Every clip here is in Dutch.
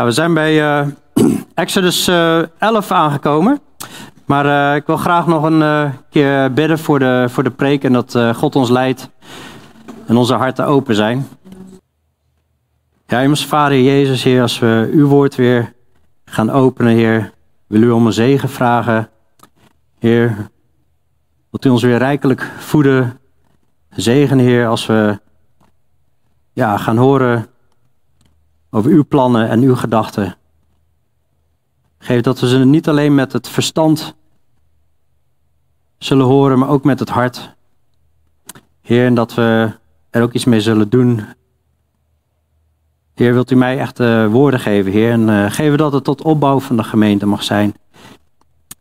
Ja, we zijn bij uh, Exodus uh, 11 aangekomen. Maar uh, ik wil graag nog een keer bidden voor de, voor de preek en dat God ons leidt en onze harten open zijn. Ja, immers Vader Jezus, Heer, als we uw woord weer gaan openen, Heer, wil u om een zegen vragen. Heer, wilt u ons weer rijkelijk voeden, zegenen, Heer, als we ja, gaan horen over uw plannen en uw gedachten. Geef dat we ze niet alleen met het verstand zullen horen, maar ook met het hart. Heer, en dat we er ook iets mee zullen doen. Heer, wilt u mij echt uh, woorden geven, Heer. En uh, geven dat het tot opbouw van de gemeente mag zijn.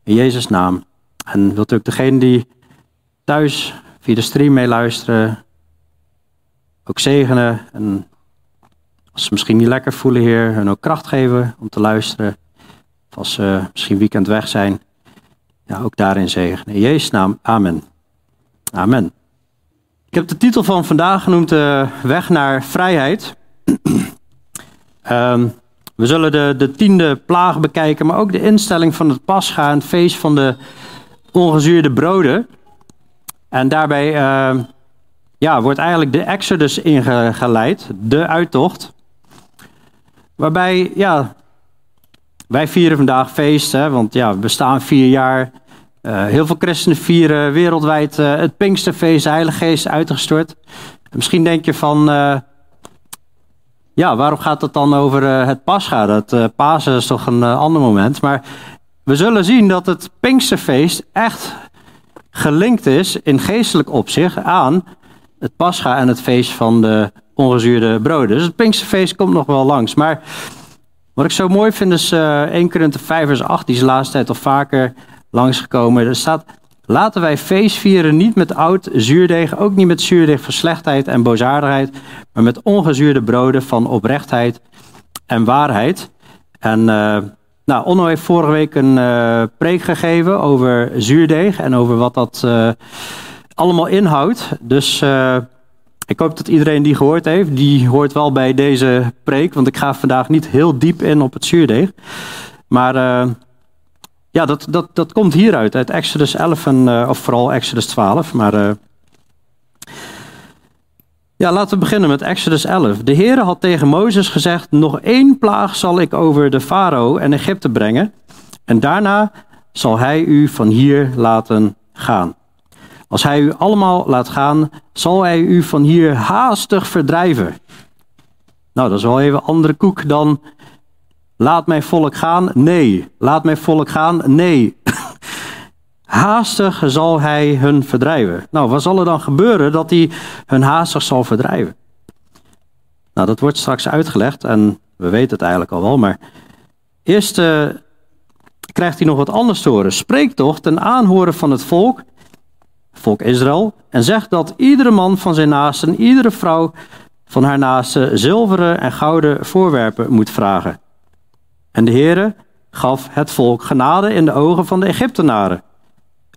In Jezus' naam. En wilt u ook degene die thuis via de stream meeluisteren, ook zegenen. En als ze misschien niet lekker voelen, Heer, hun ook kracht geven om te luisteren. Of als ze misschien weekend weg zijn, ja, ook daarin zegenen. In Jezus' naam, amen. Amen. Ik heb de titel van vandaag genoemd uh, Weg naar vrijheid. um, we zullen de, de tiende plaag bekijken, maar ook de instelling van het Pascha, het feest van de ongezuurde broden. En daarbij uh, ja, wordt eigenlijk de Exodus ingeleid, de uittocht. Waarbij, ja, wij vieren vandaag feest, hè, want ja, we bestaan vier jaar. Uh, heel veel christenen vieren wereldwijd uh, het Pinksterfeest, de Heilige Geest uitgestort. Misschien denk je van, uh, ja, waarom gaat het dan over het Pascha? Dat Pasen is toch een ander moment. Maar we zullen zien dat het Pinksterfeest echt gelinkt is in geestelijk opzicht aan het Pascha en het feest van de ongezuurde broden. Dus het Pinksterfeest komt nog wel langs. Maar wat ik zo mooi vind is uh, 1 Korinther 5 vers 8, die is de laatste tijd al vaker langsgekomen. Er staat, laten wij feest vieren niet met oud zuurdeeg, ook niet met zuurdeeg van slechtheid en boosaardigheid, maar met ongezuurde broden van oprechtheid en waarheid. En uh, nou, Onno heeft vorige week een uh, preek gegeven over zuurdeeg en over wat dat uh, allemaal inhoudt. Dus ik hoop dat iedereen die gehoord heeft, die hoort wel bij deze preek. Want ik ga vandaag niet heel diep in op het zuurdeeg. Maar uh, ja, dat, dat, dat komt hieruit, uit Exodus 11, en, uh, of vooral Exodus 12. Maar uh, ja, laten we beginnen met Exodus 11. De Heere had tegen Mozes gezegd, nog één plaag zal ik over de farao en Egypte brengen. En daarna zal hij u van hier laten gaan. Als hij u allemaal laat gaan, zal hij u van hier haastig verdrijven. Nou, dat is wel even andere koek dan laat mijn volk gaan. Nee, laat mijn volk gaan. Nee. haastig zal hij hun verdrijven. Nou, wat zal er dan gebeuren dat hij hun haastig zal verdrijven? Nou, dat wordt straks uitgelegd en we weten het eigenlijk al wel, maar eerst uh, krijgt hij nog wat anders te horen. Spreek toch ten aanhoren van het volk volk Israël, en zegt dat iedere man van zijn naasten, iedere vrouw van haar naasten zilveren en gouden voorwerpen moet vragen. En de Heere gaf het volk genade in de ogen van de Egyptenaren.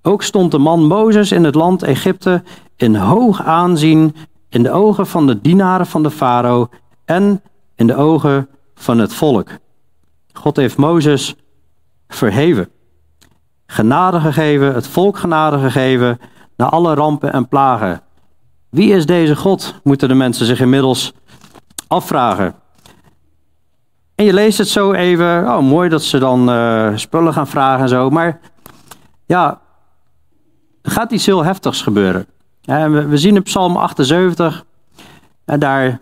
Ook stond de man Mozes in het land Egypte in hoog aanzien in de ogen van de dienaren van de farao en in de ogen van het volk. God heeft Mozes verheven, genade gegeven, het volk genade gegeven na alle rampen en plagen. Wie is deze God? Moeten de mensen zich inmiddels afvragen. En je leest het zo even. Oh, mooi dat ze dan uh, spullen gaan vragen en zo. Maar ja, er gaat iets heel heftigs gebeuren. we zien in Psalm 78. En daar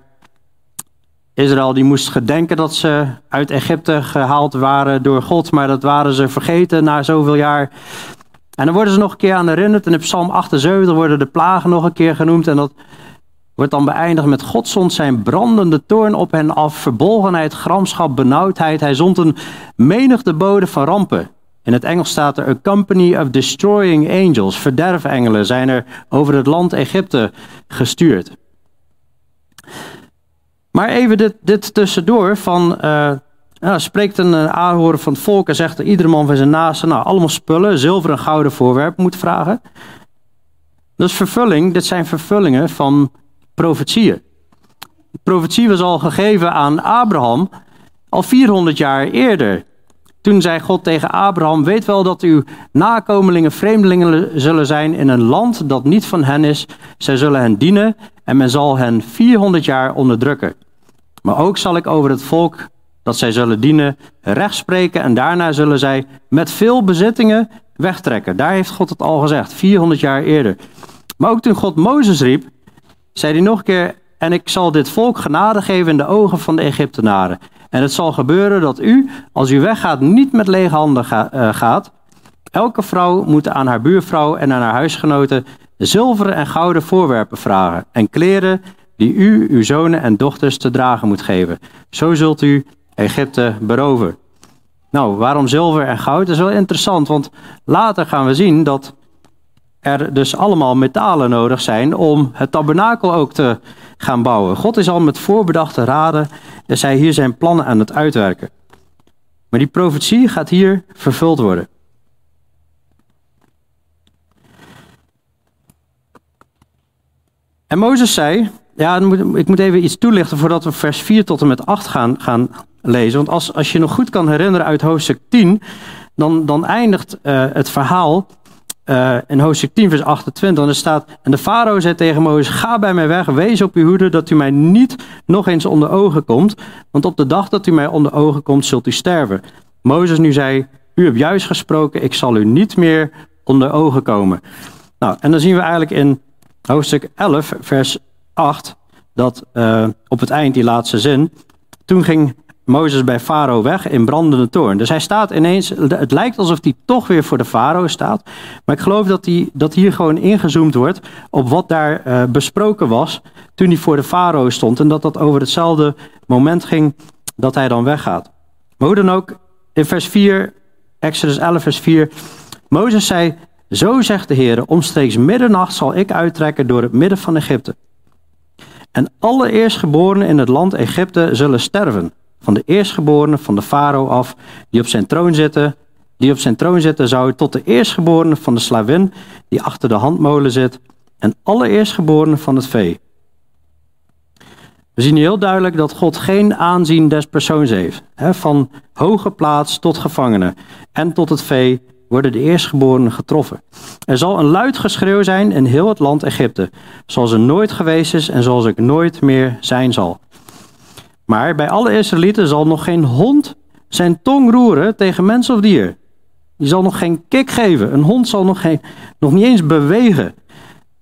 Israël die moest gedenken dat ze uit Egypte gehaald waren door God, maar dat waren ze vergeten na zoveel jaar. En dan worden ze nog een keer aan herinnerd. En in Psalm 78 worden de plagen nog een keer genoemd. En dat wordt dan beëindigd met God zond zijn brandende toorn op hen af. Verbolgenheid, gramschap, benauwdheid. Hij zond een menigte boden van rampen. In het Engels staat er: A company of destroying angels. Verderfengelen zijn er over het land Egypte gestuurd. Maar even dit, dit tussendoor van. Uh, ja, spreekt een eh, aanhoren van het volk en zegt dat iedere man van zijn naaste, nou, allemaal spullen, zilver en gouden voorwerpen moet vragen. Is vervulling, dit zijn vervullingen van profetieën. De profetie was al gegeven aan Abraham Al 400 jaar eerder. Toen zei God tegen Abraham: Weet wel dat uw nakomelingen vreemdelingen zullen zijn in een land dat niet van hen is. Zij zullen hen dienen en men zal hen 400 jaar onderdrukken. Maar ook zal ik over het volk dat zij zullen dienen recht spreken en daarna zullen zij met veel bezittingen wegtrekken. Daar heeft God het al gezegd, 400 jaar eerder. Maar ook toen God Mozes riep, zei hij nog een keer: En ik zal dit volk genade geven in de ogen van de Egyptenaren. En het zal gebeuren dat u, als u weggaat, niet met lege handen eh, gaat. Elke vrouw moet aan haar buurvrouw en aan haar huisgenoten zilveren en gouden voorwerpen vragen. En kleren die u, uw zonen en dochters te dragen moet geven. Zo zult u Egypte beroven. Nou, waarom zilver en goud? Dat is wel interessant, want later gaan we zien dat er dus allemaal metalen nodig zijn om het tabernakel ook te gaan bouwen. God is al met voorbedachte raden en zij hier zijn plannen aan het uitwerken. Maar die profetie gaat hier vervuld worden. En Mozes zei, ja, ik moet even iets toelichten voordat we vers 4 tot en met 8 gaan, gaan lezen. Want als, als je nog goed kan herinneren uit hoofdstuk 10, dan, dan eindigt uh, het verhaal uh, in hoofdstuk 10, vers 28. En er staat: En de farao zei tegen Mozes: Ga bij mij weg, wees op uw hoede dat u mij niet nog eens onder ogen komt. Want op de dag dat u mij onder ogen komt, zult u sterven. Mozes nu zei: U hebt juist gesproken, ik zal u niet meer onder ogen komen. Nou, en dan zien we eigenlijk in hoofdstuk 11, vers 8, dat uh, op het eind, die laatste zin. Toen ging Mozes bij Farao weg in brandende toorn. Dus hij staat ineens, het lijkt alsof hij toch weer voor de Farao staat. Maar ik geloof dat, hij, dat hier gewoon ingezoomd wordt op wat daar uh, besproken was toen hij voor de Farao stond. En dat dat over hetzelfde moment ging dat hij dan weggaat. Maar hoe dan ook, in vers 4, Exodus 11 vers 4. Mozes zei, zo zegt de Heer, omstreeks middernacht zal ik uittrekken door het midden van Egypte. En alle eerstgeborenen in het land Egypte zullen sterven van de eerstgeborene van de farao af, die op zijn troon zitten. Die op zijn troon zitten zou tot de eerstgeborene van de slavin, die achter de handmolen zit, en alle eerstgeborenen van het vee. We zien heel duidelijk dat God geen aanzien des persoons heeft. van hoge plaats tot gevangenen en tot het vee worden de eerstgeborenen getroffen. Er zal een luid geschreeuw zijn in heel het land Egypte, zoals er nooit geweest is en zoals ik nooit meer zijn zal. Maar bij alle Israëlieten zal nog geen hond zijn tong roeren tegen mens of dier. Die zal nog geen kik geven. Een hond zal nog, geen, nog niet eens bewegen.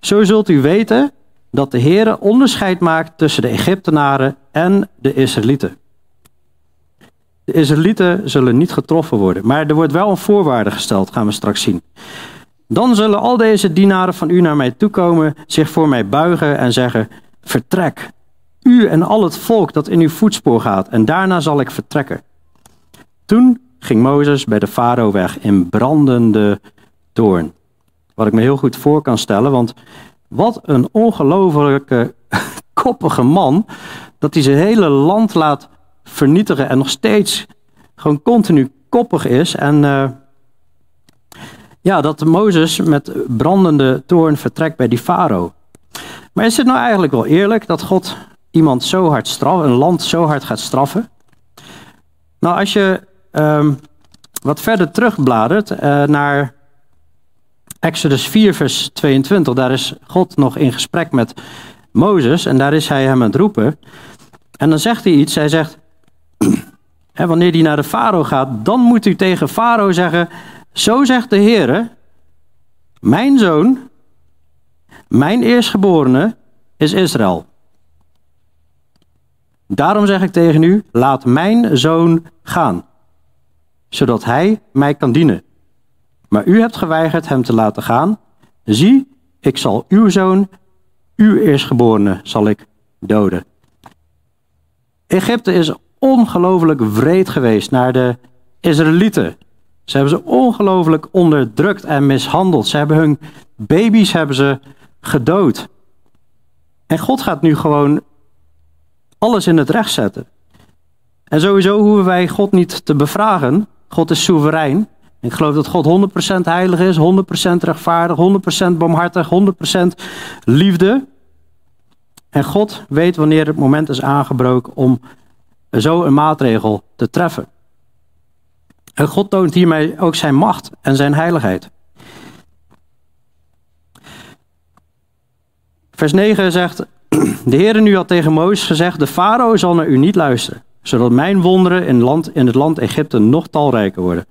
Zo zult u weten dat de Heer onderscheid maakt tussen de Egyptenaren en de Israëlieten. De Israëlieten zullen niet getroffen worden, maar er wordt wel een voorwaarde gesteld, gaan we straks zien. Dan zullen al deze dienaren van u naar mij toekomen, zich voor mij buigen en zeggen: Vertrek, u en al het volk dat in uw voetspoor gaat, en daarna zal ik vertrekken. Toen ging Mozes bij de farao weg in brandende toorn. Wat ik me heel goed voor kan stellen, want wat een ongelofelijke koppige man, dat hij zijn hele land laat vernietigen en nog steeds gewoon continu koppig is. En uh, ja, dat Mozes met brandende toorn vertrekt bij die farao. Maar is het nou eigenlijk wel eerlijk dat God iemand zo hard straffen, een land zo hard gaat straffen. Nou, als je um, wat verder terugbladert uh, naar Exodus 4, vers 22, daar is God nog in gesprek met Mozes en daar is hij hem aan het roepen. En dan zegt hij iets, hij zegt, hè, wanneer hij naar de farao gaat, dan moet u tegen farao zeggen, zo zegt de Heer, mijn zoon, mijn eerstgeborene is Israël. Daarom zeg ik tegen u: laat mijn zoon gaan, zodat hij mij kan dienen. Maar u hebt geweigerd hem te laten gaan. Zie, ik zal uw zoon, uw eerstgeborene, zal ik doden. Egypte is ongelooflijk wreed geweest naar de Israëlieten. Ze hebben ze ongelooflijk onderdrukt en mishandeld. Ze hebben hun baby's hebben ze gedood. En God gaat nu gewoon alles in het recht zetten. En sowieso hoeven wij God niet te bevragen. God is soeverein. Ik geloof dat God 100% heilig is, 100% rechtvaardig, 100% barmhartig, 100% liefde. En God weet wanneer het moment is aangebroken om zo een maatregel te treffen. En God toont hiermee ook zijn macht en zijn heiligheid. Vers 9 zegt, de Heer nu had tegen Mozes gezegd, de farao zal naar u niet luisteren, zodat mijn wonderen in, land, in het land Egypte nog talrijker worden.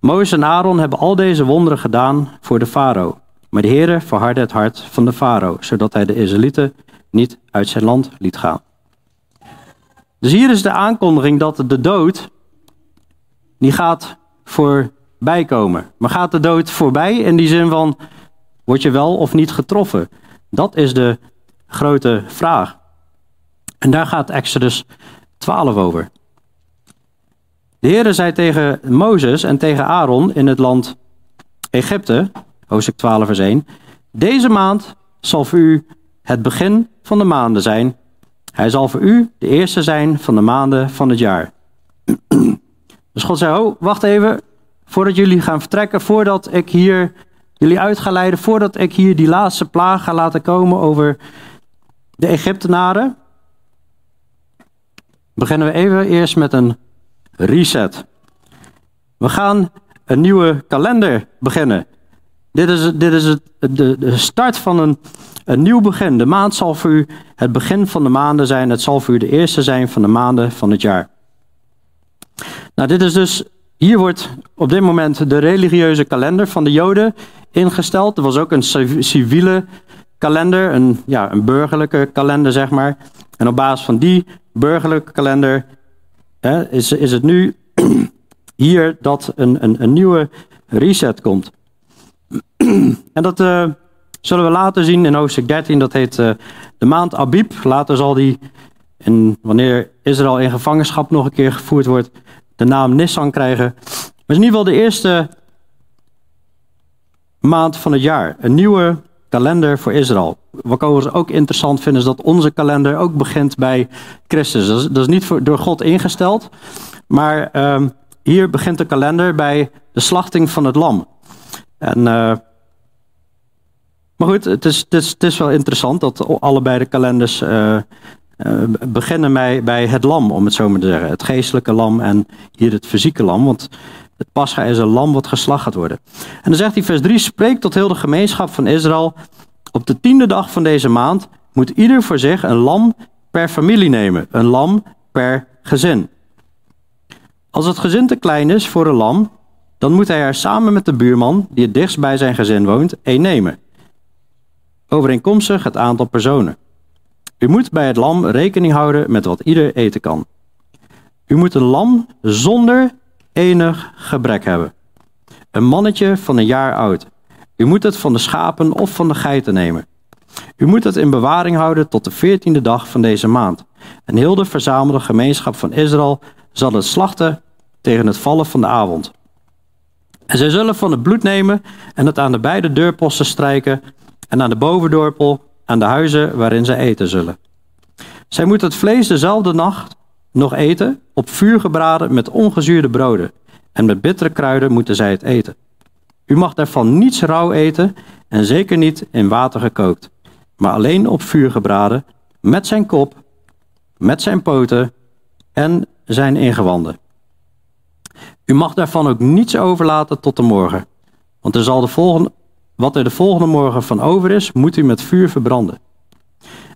Mozes en Aaron hebben al deze wonderen gedaan voor de farao. Maar de Heere verhardde het hart van de farao, zodat hij de Israëlieten niet uit zijn land liet gaan. Dus hier is de aankondiging dat de dood, die gaat voorbij komen. Maar gaat de dood voorbij in die zin van, word je wel of niet getroffen? Dat is de grote vraag. En daar gaat Exodus 12 over. De Heere zei tegen Mozes en tegen Aaron in het land Egypte, hoofdstuk 12 vers 1, deze maand zal voor u het begin van de maanden zijn. Hij zal voor u de eerste zijn van de maanden van het jaar. Dus God zei, oh, wacht even, voordat jullie gaan vertrekken, voordat ik hier jullie uit ga leiden, voordat ik hier die laatste plaag ga laten komen over de Egyptenaren, beginnen we even eerst met een reset. We gaan een nieuwe kalender beginnen. Dit is, dit is het, de, de start van een, een nieuw begin. De maand zal voor u het begin van de maanden zijn. Het zal voor u de eerste zijn van de maanden van het jaar. Nou, dit is dus. Hier wordt op dit moment de religieuze kalender van de Joden ingesteld. Er was ook een civiele kalender, een, ja, een burgerlijke kalender, zeg maar. En op basis van die burgerlijke kalender hè, is, is het nu hier dat een, een, een nieuwe reset komt. en dat uh, zullen we later zien in hoofdstuk 13. Dat heet uh, de maand Abib. Later zal die, en wanneer Israël in gevangenschap nog een keer gevoerd wordt, de naam Nissan krijgen. Maar in ieder geval de eerste maand van het jaar. Een nieuwe kalender voor Israël. Wat we ook interessant vinden is dat onze kalender ook begint bij Christus. Dat is, niet door God ingesteld, maar uh, hier begint de kalender bij de slachting van het lam. En, uh, maar goed, het is, het, is, wel interessant dat allebei de kalenders uh, beginnen bij, bij het lam, om het zo maar te zeggen. Het geestelijke lam en hier het fysieke lam. Want het pascha is een lam wat geslacht gaat worden. En dan zegt hij vers 3, spreek tot heel de gemeenschap van Israël. Op de tiende dag van deze maand moet ieder voor zich een lam per familie nemen. Een lam per gezin. Als het gezin te klein is voor een lam, dan moet hij er samen met de buurman, die het dichtst bij zijn gezin woont, één nemen. Overeenkomstig het aantal personen. U moet bij het lam rekening houden met wat ieder eten kan. U moet een lam zonder enig gebrek hebben. Een mannetje van een jaar oud. U moet het van de schapen of van de geiten nemen. U moet het in bewaring houden tot de veertiende dag van deze maand. En heel de verzamelde gemeenschap van Israël zal het slachten tegen het vallen van de avond. En zij zullen van het bloed nemen en het aan de beide deurposten strijken en aan de bovendorpel aan de huizen waarin zij eten zullen. Zij moeten het vlees dezelfde nacht nog eten, op vuur gebraden met ongezuurde broden. En met bittere kruiden moeten zij het eten. U mag daarvan niets rauw eten en zeker niet in water gekookt, maar alleen op vuur gebraden, met zijn kop, met zijn poten en zijn ingewanden. U mag daarvan ook niets overlaten tot de morgen, want er zal de volgende, wat er de volgende morgen van over is, moet u met vuur verbranden.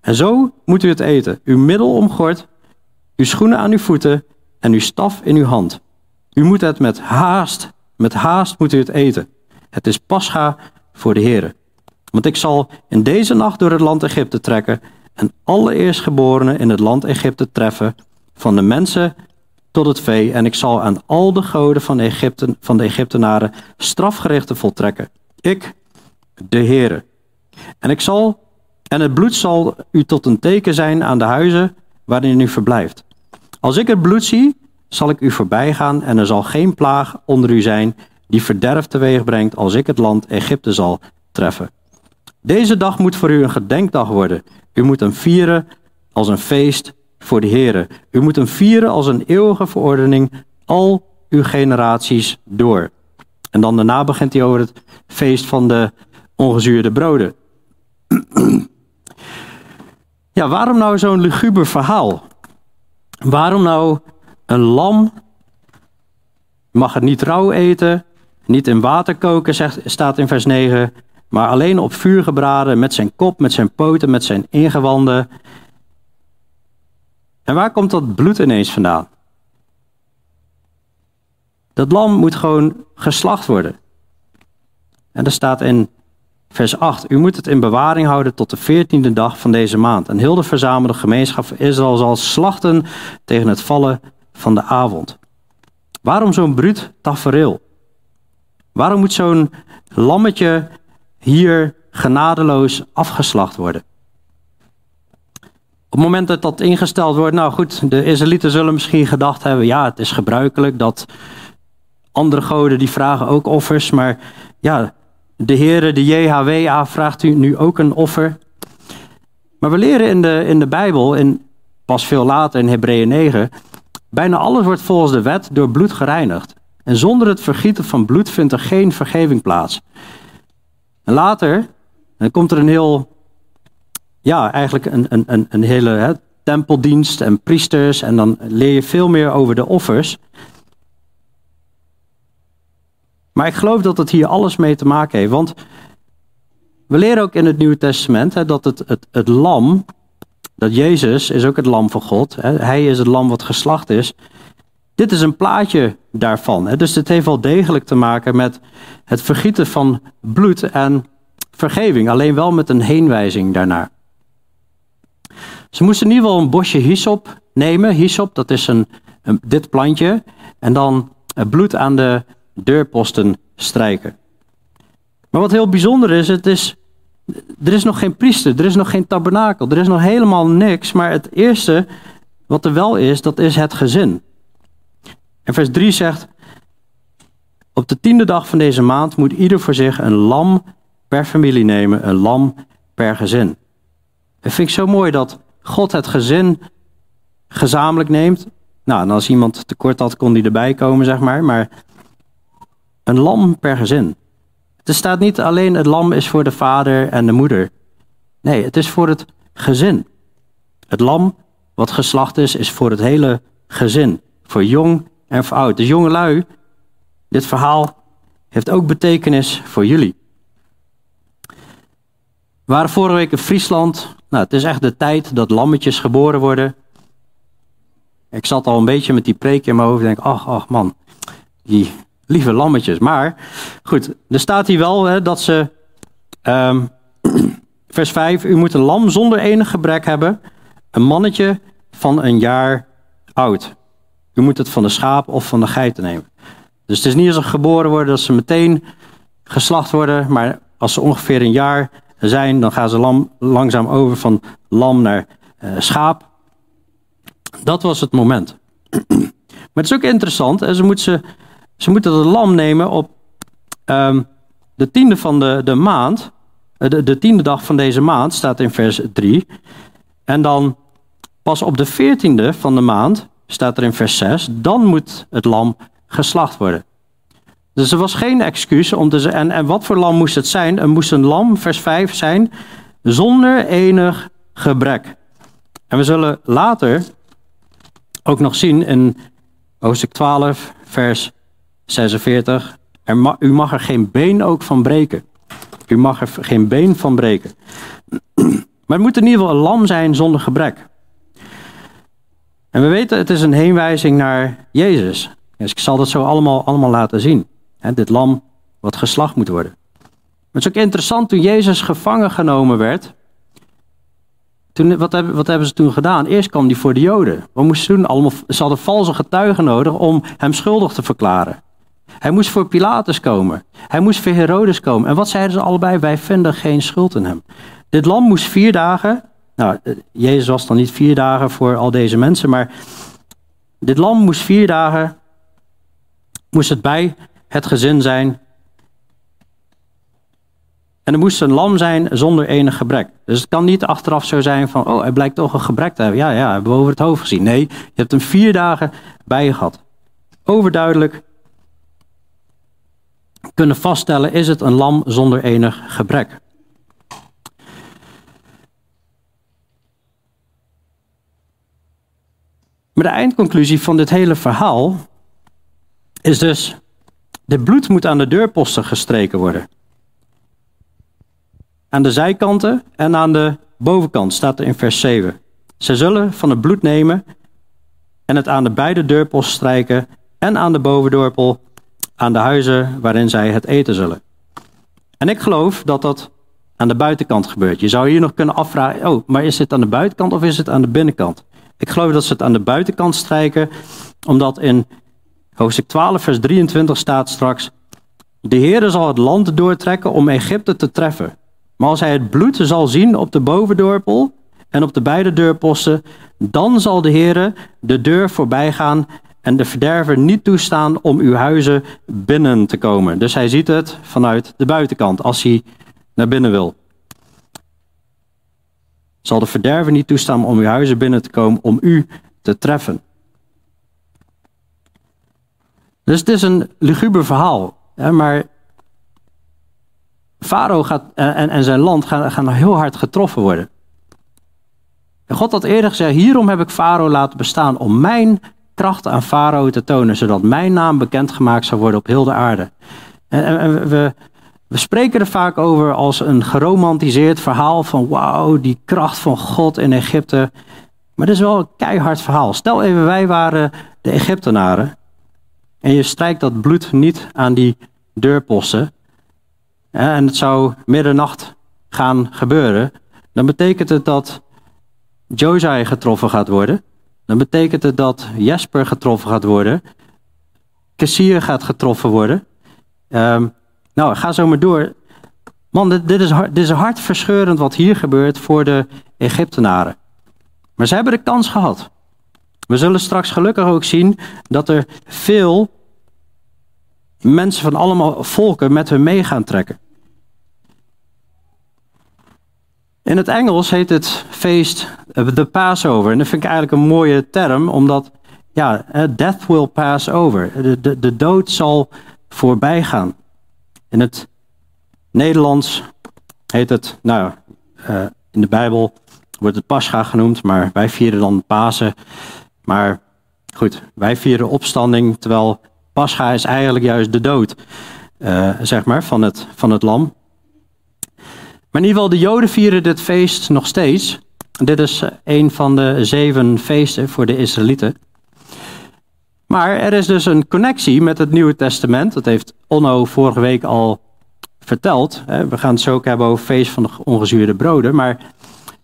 En zo moet u het eten, uw middel omgord uw schoenen aan uw voeten en uw staf in uw hand. U moet het met haast, met haast moet u het eten. Het is pascha voor de Heer. Want ik zal in deze nacht door het land Egypte trekken en alle eerstgeborenen in het land Egypte treffen, van de mensen tot het vee, en ik zal aan al de goden van Egypten, van de Egyptenaren strafgerichten voltrekken. Ik, de Heere. En ik zal, en het bloed zal u tot een teken zijn aan de huizen waarin u verblijft. Als ik het bloed zie, zal ik u voorbij gaan en er zal geen plaag onder u zijn die verderf teweeg brengt als ik het land Egypte zal treffen. Deze dag moet voor u een gedenkdag worden. U moet hem vieren als een feest voor de Here. U moet hem vieren als een eeuwige verordening al uw generaties door. En dan daarna begint hij over het feest van de ongezuurde broden. Ja, waarom nou zo'n luguber verhaal? Waarom nou een lam? Mag het niet rauw eten, niet in water koken, zegt, staat in vers 9, maar alleen op vuur gebraden met zijn kop, met zijn poten, met zijn ingewanden. En waar komt dat bloed ineens vandaan? Dat lam moet gewoon geslacht worden. En er staat in vers 8: U moet het in bewaring houden tot de veertiende dag van deze maand. En heel de verzamelde gemeenschap Israël zal slachten tegen het vallen van de avond. Waarom zo'n bruut tafereel? Waarom moet zo'n lammetje hier genadeloos afgeslacht worden? Op het moment dat dat ingesteld wordt, nou goed, de Israëlieten zullen misschien gedacht hebben, ja, het is gebruikelijk dat andere goden die vragen ook offers, maar ja, de Heere, de JHWA, vraagt u nu ook een offer. Maar we leren in de, in de Bijbel, in, pas veel later in Hebreeën 9, bijna alles wordt volgens de wet door bloed gereinigd. En zonder het vergieten van bloed vindt er geen vergeving plaats. Later dan komt er een heel, ja, eigenlijk een, een, een, een hele hè, tempeldienst en priesters. En dan leer je veel meer over de offers. Maar ik geloof dat het hier alles mee te maken heeft. Want we leren ook in het Nieuwe Testament hè, dat het, het, het lam, dat Jezus is ook het lam van God. Hè, hij is het lam wat geslacht is. Dit is een plaatje daarvan. Hè. Dus dit heeft wel degelijk te maken met het vergieten van bloed en vergeving. Alleen wel met een heenwijzing daarnaar. Ze moesten in ieder geval een bosje hyssop nemen. Hyssop, dat is een, een dit plantje. En dan het bloed aan de deurposten strijken. Maar wat heel bijzonder is, het is, er is nog geen priester, er is nog geen tabernakel, er is nog helemaal niks. Maar het eerste wat er wel is, dat is het gezin. En vers 3 zegt, op de tiende dag van deze maand moet ieder voor zich een lam per familie nemen, een lam per gezin. Het vind ik zo mooi dat God het gezin gezamenlijk neemt. Nou, en als iemand tekort had, kon die erbij komen, zeg maar. Maar een lam per gezin. Er staat niet alleen het lam is voor de vader en de moeder. Nee, het is voor het gezin. Het lam wat geslacht is, is voor het hele gezin. Voor jong en voor oud. Dus jongelui, dit verhaal heeft ook betekenis voor jullie. We waren vorige week in Friesland. Nou, het is echt de tijd dat lammetjes geboren worden. Ik zat al een beetje met die preek in mijn hoofd en denk, ach, ach man, die lieve lammetjes. Maar goed, er staat hier wel hè, dat ze. Um, vers 5: U moet een lam zonder enig gebrek hebben. Een mannetje van een jaar oud. U moet het van de schaap of van de geiten nemen. Dus het is niet als ze geboren worden dat ze meteen geslacht worden. Maar als ze ongeveer een jaar zijn, dan gaan ze lam, langzaam over van lam naar uh, schaap. Dat was het moment. Maar het is ook interessant. Ze moeten ze ze moeten het lam nemen op um, de tiende van de, de maand. Eh, de, de tiende dag van deze maand staat in vers 3. En dan pas op de veertiende van de maand staat er in vers 6. Dan moet het lam geslacht worden. Dus er was geen excuus om te zeggen. En, en wat voor lam moest het zijn? Er moest een lam, vers 5, zijn zonder enig gebrek. En we zullen later ook nog zien in hoofdstuk 12, vers 46. Er u mag er geen been ook van breken. U mag er geen been van breken. Maar het moet in ieder geval een lam zijn zonder gebrek. En we weten, het is een heenwijzing naar Jezus. Dus ik zal dat zo allemaal, allemaal laten zien. dit lam wat geslacht moet worden. het is ook interessant, toen Jezus gevangen genomen werd, toen, wat, hebben, wat hebben ze toen gedaan? Eerst kwam hij voor de Joden. Wat moesten ze doen? Allemaal, ze hadden valse getuigen nodig om hem schuldig te verklaren. Hij moest voor Pilatus komen. Hij moest voor Herodes komen. En wat zeiden ze allebei? Wij vinden geen schuld in hem. Dit lam moest vier dagen. Nou, eh, Jezus was dan niet vier dagen voor al deze mensen, maar dit lam moest vier dagen. Moest het bij het gezin zijn. En er moest een lam zijn zonder enig gebrek. Dus het kan niet achteraf zo zijn van, oh, hij blijkt toch een gebrek te hebben. Ja, ja, hebben we over het hoofd gezien. Nee, je hebt hem vier dagen bij je gehad. Overduidelijk kunnen vaststellen, is het een lam zonder enig gebrek. Maar de eindconclusie van dit hele verhaal is dus, dit bloed moet aan de deurposten gestreken worden. Aan de zijkanten en aan de bovenkant staat er in vers 7. Ze zullen van het bloed nemen en het aan de beide deurposten strijken en aan de bovendorpel aan de huizen waarin zij het eten zullen. En ik geloof dat dat aan de buitenkant gebeurt. Je zou hier nog kunnen afvragen, oh, maar is het aan de buitenkant of is het aan de binnenkant? Ik geloof dat ze het aan de buitenkant strijken, omdat in hoofdstuk 12, vers 23 staat straks, de Heere zal het land doortrekken om Egypte te treffen. Maar als hij het bloed zal zien op de bovendorpel en op de beide deurposten, dan zal de Heere de deur voorbij gaan en de verderver niet toestaan om uw huizen binnen te komen. Dus hij ziet het vanuit de buitenkant als hij naar binnen wil. Zal de verderver niet toestaan om uw huizen binnen te komen om u te treffen. Dus het is een luguber verhaal. Hè, maar Farao gaat, en, en zijn land gaan, gaan heel hard getroffen worden. En God had eerder gezegd, hierom heb ik Farao laten bestaan om mijn kracht aan Farao te tonen, zodat mijn naam bekendgemaakt zou worden op heel de aarde. En, we, we spreken er vaak over als een geromantiseerd verhaal van wauw, die kracht van God in Egypte. Maar dat is wel een keihard verhaal. Stel even, wij waren de Egyptenaren en je strijkt dat bloed niet aan die deurposten en het zou middernacht gaan gebeuren, dan betekent het dat Josai getroffen gaat worden dan betekent het dat Jesper getroffen gaat worden. Kassier gaat getroffen worden. Um, nou, ga zo maar door. Man, dit, dit, is, dit is hartverscheurend wat hier gebeurt voor de Egyptenaren. Maar ze hebben de kans gehad. We zullen straks gelukkig ook zien dat er veel mensen van allemaal volken met hun mee gaan trekken. In het Engels heet het feest de Passover. En dat vind ik eigenlijk een mooie term, omdat ja, death will pass over. De, de, de dood zal voorbij gaan. In het Nederlands heet het, nou, uh, in de Bijbel wordt het Pascha genoemd, maar wij vieren dan Pasen. Maar goed, wij vieren opstanding, terwijl Pascha is eigenlijk juist de dood, uh, zeg maar, van het, van het lam. Maar in ieder geval, de Joden vieren dit feest nog steeds. Dit is eh, een van de zeven feesten voor de Israëlieten. Maar er is dus een connectie met het Nieuwe Testament. Dat heeft Onno vorige week al verteld. We gaan het zo ook hebben over feest van de ongezuurde broden. Maar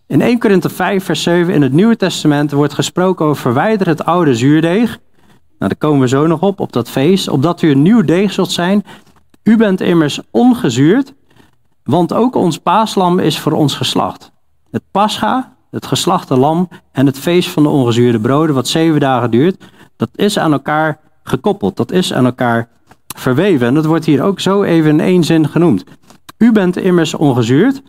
in 1 Korinthe 5, vers 7 in het Nieuwe Testament wordt gesproken over verwijder het oude zuurdeeg. Nou, daar komen we zo nog op, op dat feest. Opdat u een nieuw deeg zult zijn. U bent immers ongezuurd want ook ons paaslam is voor ons geslacht. Het pascha, het geslachte lam en het feest van de ongezuurde broden, wat zeven dagen duurt, dat is aan elkaar gekoppeld. Dat is aan elkaar verweven. En dat wordt hier ook zo even in één zin genoemd. U bent immers ongezuurd,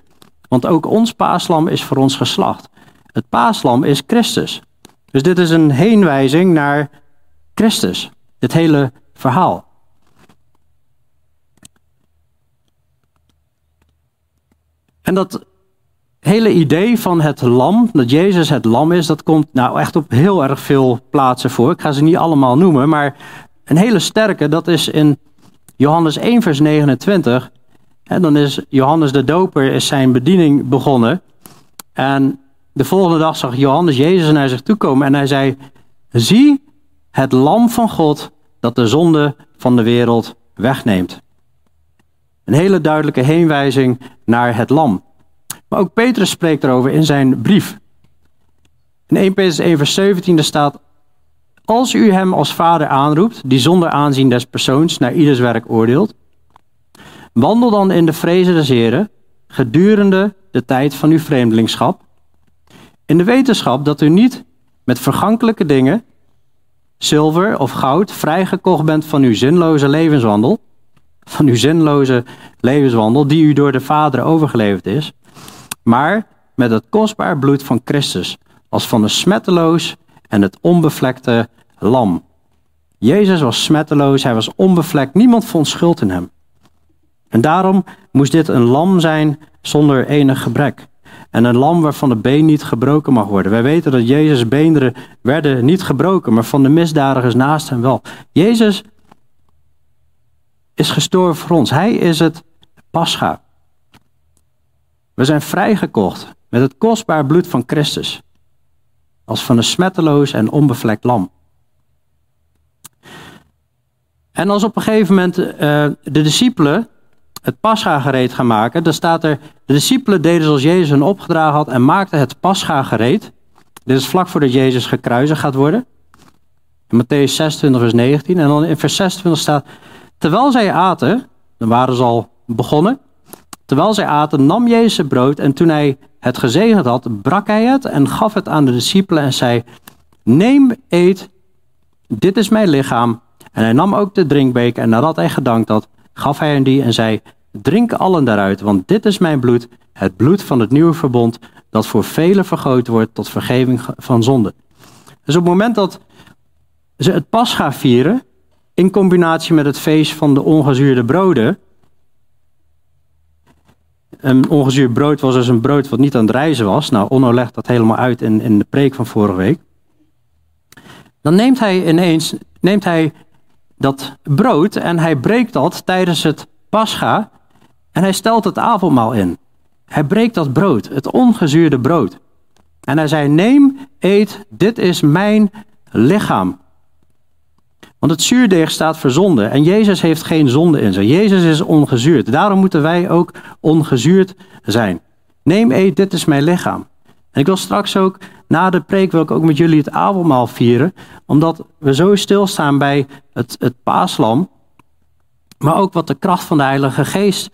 want ook ons paaslam is voor ons geslacht. Het paaslam is Christus. Dus dit is een heenwijzing naar Christus. Dit hele verhaal. En dat hele idee van het lam, dat Jezus het lam is, dat komt nou echt op heel erg veel plaatsen voor. Ik ga ze niet allemaal noemen, maar een hele sterke, dat is in Johannes 1 vers 29. En dan is Johannes de Doper is zijn bediening begonnen. En de volgende dag zag Johannes Jezus naar zich toe komen en hij zei, zie het lam van God dat de zonde van de wereld wegneemt. Een hele duidelijke heenwijzing naar het lam. Maar ook Petrus spreekt erover in zijn brief. In 1 Petrus 1 vers 17 staat, als u hem als vader aanroept, die zonder aanzien des persoons naar ieders werk oordeelt, wandel dan in de vrezen des Heren gedurende de tijd van uw vreemdelingschap, in de wetenschap dat u niet met vergankelijke dingen, zilver of goud, vrijgekocht bent van uw zinloze levenswandel, van uw zinloze levenswandel die u door de Vader overgeleverd is, maar met het kostbaar bloed van Christus, als van een smetteloos en het onbevlekte lam. Jezus was smetteloos, hij was onbevlekt, niemand vond schuld in hem. En daarom moest dit een lam zijn zonder enig gebrek. en een lam waarvan de been niet gebroken mag worden. Wij weten dat Jezus' beenderen werden niet gebroken, maar van de misdadigers naast hem wel. Jezus is gestorven voor ons. Hij is het pascha. We zijn vrijgekocht met het kostbaar bloed van Christus. Als van een smetteloos en onbevlekt lam. En als op een gegeven moment uh, de discipelen het pascha gereed gaan maken, dan staat er, de discipelen deden zoals Jezus hen opgedragen had en maakten het pascha gereed. Dit is vlak voordat Jezus gekruisigd gaat worden. In Matthäus 26 vers 19. En dan in vers 26 staat, terwijl zij aten, dan waren ze al begonnen. Terwijl zij aten, nam Jezus het brood en toen hij het gezegend had, brak hij het en gaf het aan de discipelen en zei, neem, eet, dit is mijn lichaam. En hij nam ook de drinkbeker en nadat hij gedankt had, gaf hij hen die en zei, drink allen daaruit, want dit is mijn bloed, het bloed van het nieuwe verbond, dat voor velen vergoten wordt tot vergeving van zonde. Dus op het moment dat ze het pas gaan vieren, in combinatie met het feest van de ongezuurde broden, een ongezuurd brood was dus een brood wat niet aan het reizen was. Nou, Onno legt dat helemaal uit in, in de preek van vorige week. Dan neemt hij ineens neemt hij dat brood en hij breekt dat tijdens het pascha en hij stelt het avondmaal in. Hij breekt dat brood, het ongezuurde brood. En hij zei, neem, eet, dit is mijn lichaam. Want het zuurdeeg staat voor zonde en Jezus heeft geen zonde in zich. Jezus is ongezuurd. Daarom moeten wij ook ongezuurd zijn. Neem, eet, dit is mijn lichaam. En ik wil straks ook, na de preek wil ook met jullie het avondmaal vieren. Omdat we zo stilstaan bij het, het paaslam. Maar ook wat de kracht van de Heilige Geest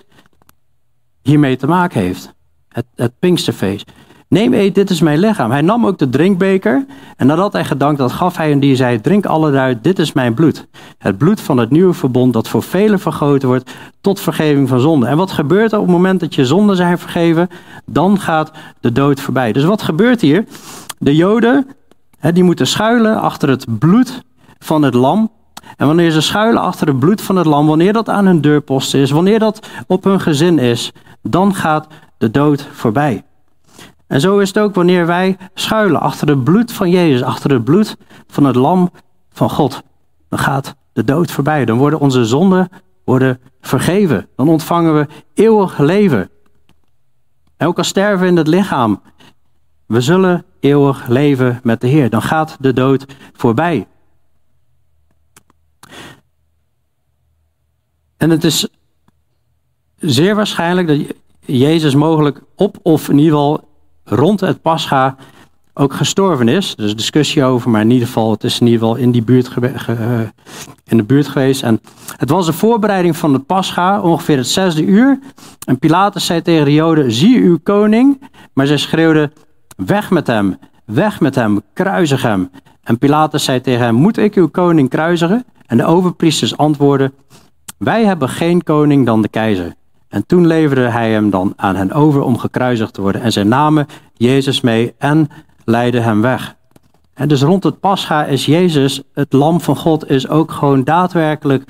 hiermee te maken heeft. Het, het Pinksterfeest. Neem, eet, dit is mijn lichaam. Hij nam ook de drinkbeker en nadat hij gedankt had, gaf hij en die zei, drink alle eruit, dit is mijn bloed. Het bloed van het nieuwe verbond dat voor velen vergoten wordt tot vergeving van zonde. En wat gebeurt er op het moment dat je zonden zijn vergeven? Dan gaat de dood voorbij. Dus wat gebeurt hier? De joden, die moeten schuilen achter het bloed van het lam. En wanneer ze schuilen achter het bloed van het lam, wanneer dat aan hun deurpost is, wanneer dat op hun gezin is, dan gaat de dood voorbij. En zo is het ook wanneer wij schuilen achter het bloed van Jezus, achter het bloed van het lam van God. Dan gaat de dood voorbij. Dan worden onze zonden worden vergeven. Dan ontvangen we eeuwig leven. En ook al sterven in het lichaam, we zullen eeuwig leven met de Heer. Dan gaat de dood voorbij. En het is zeer waarschijnlijk dat Jezus mogelijk op of in ieder geval rond het Pascha ook gestorven is. Is discussie over, maar in ieder geval, het is in ieder geval in, die buurt eh, in de buurt geweest. En het was een voorbereiding van het Pascha, ongeveer het zesde uur. En Pilatus zei tegen de Joden, zie uw koning. Maar zij schreeuwden, weg met hem, weg met hem, kruisig hem. En Pilatus zei tegen hem, moet ik uw koning kruisigen? En de overpriesters antwoordden, wij hebben geen koning dan de keizer. En toen leverde hij hem dan aan hen over om gekruisigd te worden. En zij namen Jezus mee en leidden hem weg. En dus rond het Pascha is Jezus, het lam van God, is ook gewoon daadwerkelijk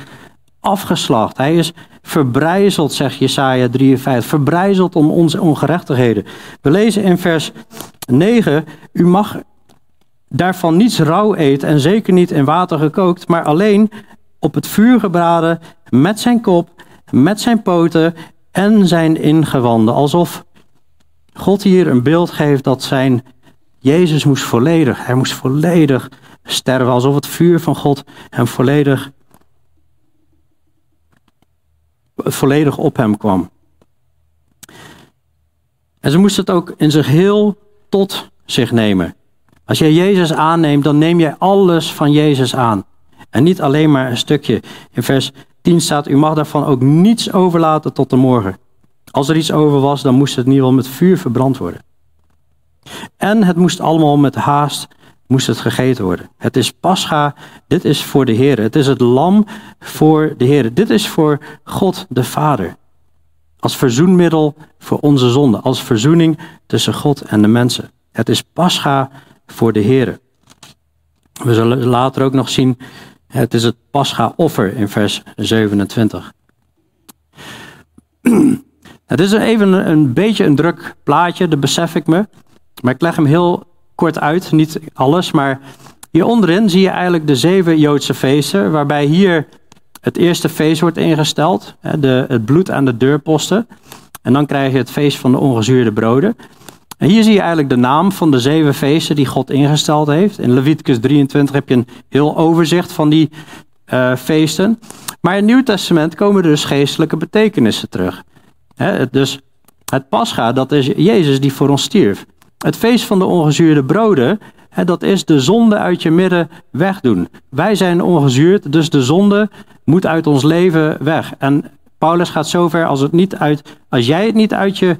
afgeslacht. Hij is verbrijzeld, zegt Jesaja 53, verbrijzeld om onze ongerechtigheden. We lezen in vers 9, u mag daarvan niets rauw eten en zeker niet in water gekookt, maar alleen op het vuur gebraden met zijn kop met zijn poten en zijn ingewanden. Alsof God hier een beeld geeft dat zijn Jezus moest volledig, hij moest volledig sterven. Alsof het vuur van God hem volledig, volledig op hem kwam. En ze moesten het ook in zich heel tot zich nemen. Als jij Jezus aanneemt, dan neem jij alles van Jezus aan. En niet alleen maar een stukje. In vers 10 staat, u mag daarvan ook niets overlaten tot de morgen. Als er iets over was, dan moest het in ieder geval met vuur verbrand worden. En het moest allemaal met haast moest het gegeten worden. Het is pascha, dit is voor de Heer. Het is het lam voor de Heer. Dit is voor God de Vader. Als verzoenmiddel voor onze zonde. Als verzoening tussen God en de mensen. Het is pascha voor de Heer. We zullen later ook nog zien het is het Pascha-offer in vers 27. Het is even een, beetje een druk plaatje, dat besef ik me. Maar ik leg hem heel kort uit, niet alles. Maar hier onderin zie je eigenlijk de zeven Joodse feesten, waarbij hier het eerste feest wordt ingesteld, de, het bloed aan de deurposten. En dan krijg je het feest van de ongezuurde broden. En hier zie je eigenlijk de naam van de zeven feesten die God ingesteld heeft. In Leviticus 23 heb je een heel overzicht van die uh, feesten. Maar in het Nieuw Testament komen dus geestelijke betekenissen terug. dus het Pascha, dat is Jezus die voor ons stierf. Het feest van de ongezuurde broden, dat is de zonde uit je midden wegdoen. Wij zijn ongezuurd, dus de zonde moet uit ons leven weg. En Paulus gaat zover als het niet uit, als jij het niet uit je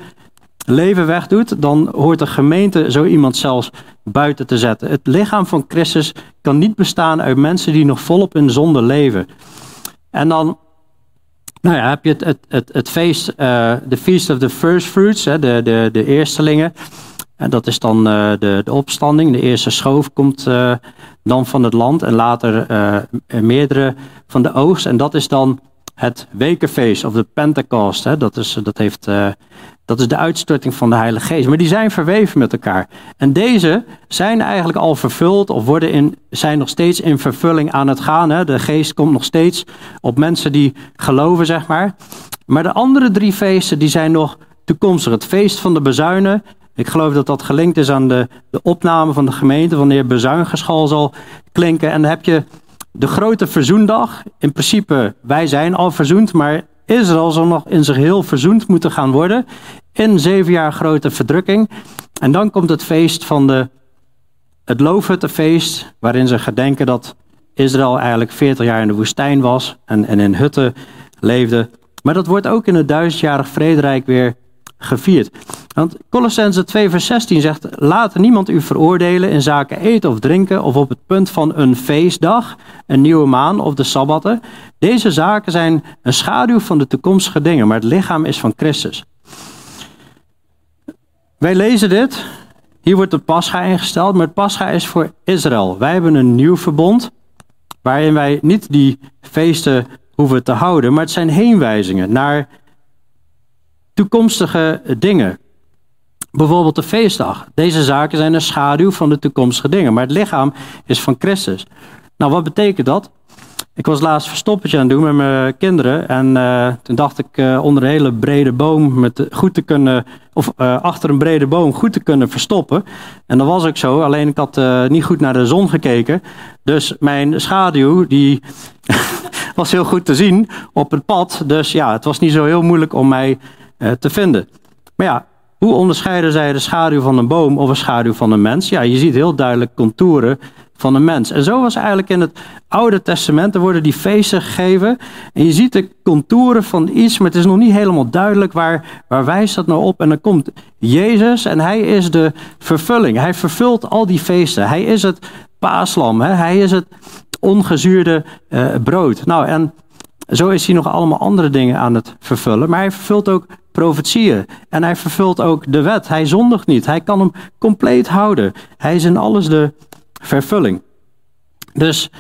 leven wegdoet, dan hoort de gemeente zo iemand zelfs buiten te zetten. Het lichaam van Christus kan niet bestaan uit mensen die nog volop in zonde leven. En dan nou ja, heb je het, het, het, feest, uh, de Feast of the First Fruits, hè, de, de, de eerstelingen. En dat is dan uh, de, de opstanding. De eerste schoof komt uh, dan van het land en later meerdere van de oogst. En dat is dan het wekenfeest of de Pentecost. Hè. Dat, is, dat heeft dat is de uitstorting van de Heilige Geest. Maar die zijn verweven met elkaar. En deze zijn eigenlijk al vervuld of worden in, zijn nog steeds in vervulling aan het gaan. Hè. De Geest komt nog steeds op mensen die geloven, zeg maar. Maar de andere drie feesten die zijn nog toekomstig. Het feest van de bezuinen. Ik geloof dat dat gelinkt is aan de, de opname van de gemeente, wanneer bezuingeschal zal klinken. En dan heb je de grote verzoendag. In principe, wij zijn al verzoend, maar Israël zal nog in zich heel verzoend moeten gaan worden in zeven jaar grote verdrukking. En dan komt het feest van de, het loofhuttenfeest, waarin ze gedenken dat Israël eigenlijk 40 jaar in de woestijn was en, en in hutten leefde. Maar dat wordt ook in het duizendjarig vrederijk weer gevierd. Want Colossense 2 vers 16 zegt, laat niemand u veroordelen in zaken eten of drinken of op het punt van een feestdag, een nieuwe maan of de sabbatten. Deze zaken zijn een schaduw van de toekomstige dingen, maar het lichaam is van Christus. Wij lezen dit. Hier wordt de Pascha ingesteld, maar het Pascha is voor Israël. Wij hebben een nieuw verbond waarin wij niet die feesten hoeven te houden, maar het zijn heenwijzingen naar toekomstige dingen. Bijvoorbeeld de feestdag. Deze zaken zijn een schaduw van de toekomstige dingen, maar het lichaam is van Christus. Nou, wat betekent dat? Ik was laatst verstoppertje aan het doen met mijn kinderen. En uh, toen dacht ik uh, onder een hele brede boom met goed te kunnen, of uh, achter een brede boom goed te kunnen verstoppen. En dat was ook zo, alleen ik had niet goed naar de zon gekeken. Dus mijn schaduw, die was heel goed te zien op het pad. Dus ja, het was niet zo heel moeilijk om mij te vinden. Maar ja, hoe onderscheiden zij de schaduw van een boom of een schaduw van een mens? Ja, je ziet heel duidelijk contouren van een mens. En zo was eigenlijk in het Oude Testament, er worden die feesten gegeven. En je ziet de contouren van iets, maar het is nog niet helemaal duidelijk waar, waar wijst dat nou op. En dan komt Jezus en hij is de vervulling. Hij vervult al die feesten. Hij is het paaslam. Hè? Hij is het ongezuurde uh, brood. Nou, en zo is hij nog allemaal andere dingen aan het vervullen. Maar hij vervult ook profetieën. En hij vervult ook de wet. Hij zondigt niet. Hij kan hem compleet houden. Hij is in alles de vervulling. Dus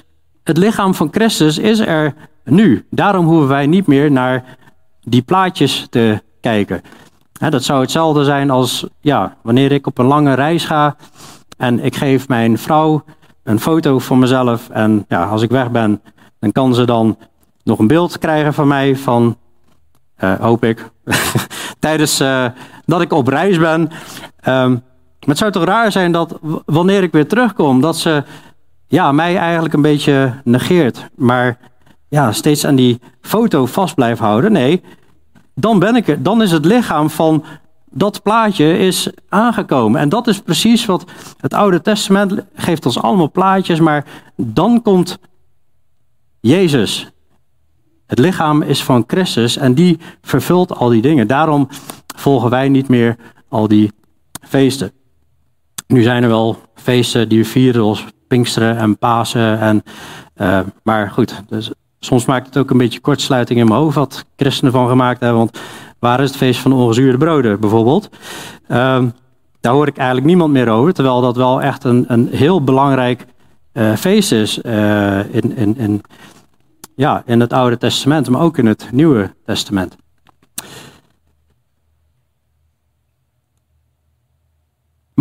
het lichaam van Christus is er nu. Daarom hoeven wij niet meer naar die plaatjes te kijken. dat zou hetzelfde zijn als ja, wanneer ik op een lange reis ga en ik geef mijn vrouw een foto van mezelf. En ja, als ik weg ben, dan kan ze dan nog een beeld krijgen van mij van, uh, hoop ik, tijdens uh, dat ik op reis ben. Um, maar het zou toch raar zijn dat wanneer ik weer terugkom, dat ze ja, mij eigenlijk een beetje negeert. Maar ja, steeds aan die foto vast blijft houden. Nee, dan ben ik er. Dan is het lichaam van dat plaatje is aangekomen. En dat is precies wat het Oude Testament geeft ons allemaal plaatjes. Maar dan komt Jezus. Het lichaam is van Christus en die vervult al die dingen. Daarom volgen wij niet meer al die feesten. Nu zijn er wel feesten die we vieren, zoals Pinksteren en Pasen. En, uh, maar goed, dus soms maakt het ook een beetje kortsluiting in mijn hoofd wat christenen van gemaakt hebben. Want waar is het feest van de ongezuurde broden bijvoorbeeld? Uh, daar hoor ik eigenlijk niemand meer over. Terwijl dat wel echt een, een heel belangrijk uh, feest is uh, in, in, in, ja, in het Oude Testament, maar ook in het Nieuwe Testament.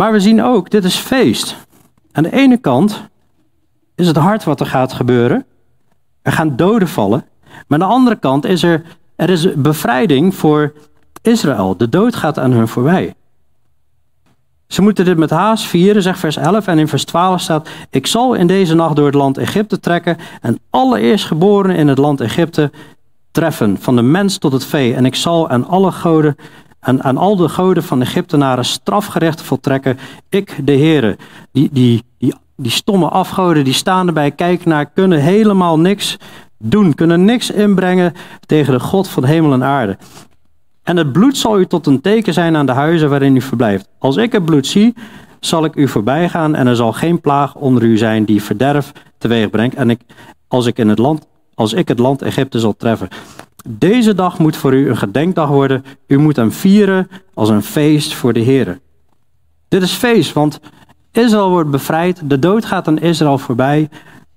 Maar we zien ook, dit is feest. Aan de ene kant is het hard wat er gaat gebeuren. Er gaan doden vallen. Maar aan de andere kant is er, er is bevrijding voor Israël. De dood gaat aan hun voorbij. Ze moeten dit met haast vieren, zegt vers 11. En in vers 12 staat: Ik zal in deze nacht door het land Egypte trekken. En alle eerstgeborenen in het land Egypte treffen, van de mens tot het vee. En ik zal aan alle goden. En aan al de goden van de Egyptenaren strafgerechten voltrekken. Ik, de Heere. Die, die, die, die stomme afgoden, die staan erbij, kijken naar, kunnen helemaal niks doen. Kunnen niks inbrengen tegen de God van hemel en aarde. En het bloed zal u tot een teken zijn aan de huizen waarin u verblijft. Als ik het bloed zie, zal ik u voorbij gaan en er zal geen plaag onder u zijn die verderf teweeg brengt. En ik, als, ik in het land, als ik het land Egypte zal treffen. Deze dag moet voor u een gedenkdag worden. U moet hem vieren als een feest voor de Heer. Dit is feest, want Israël wordt bevrijd. De dood gaat aan Israël voorbij.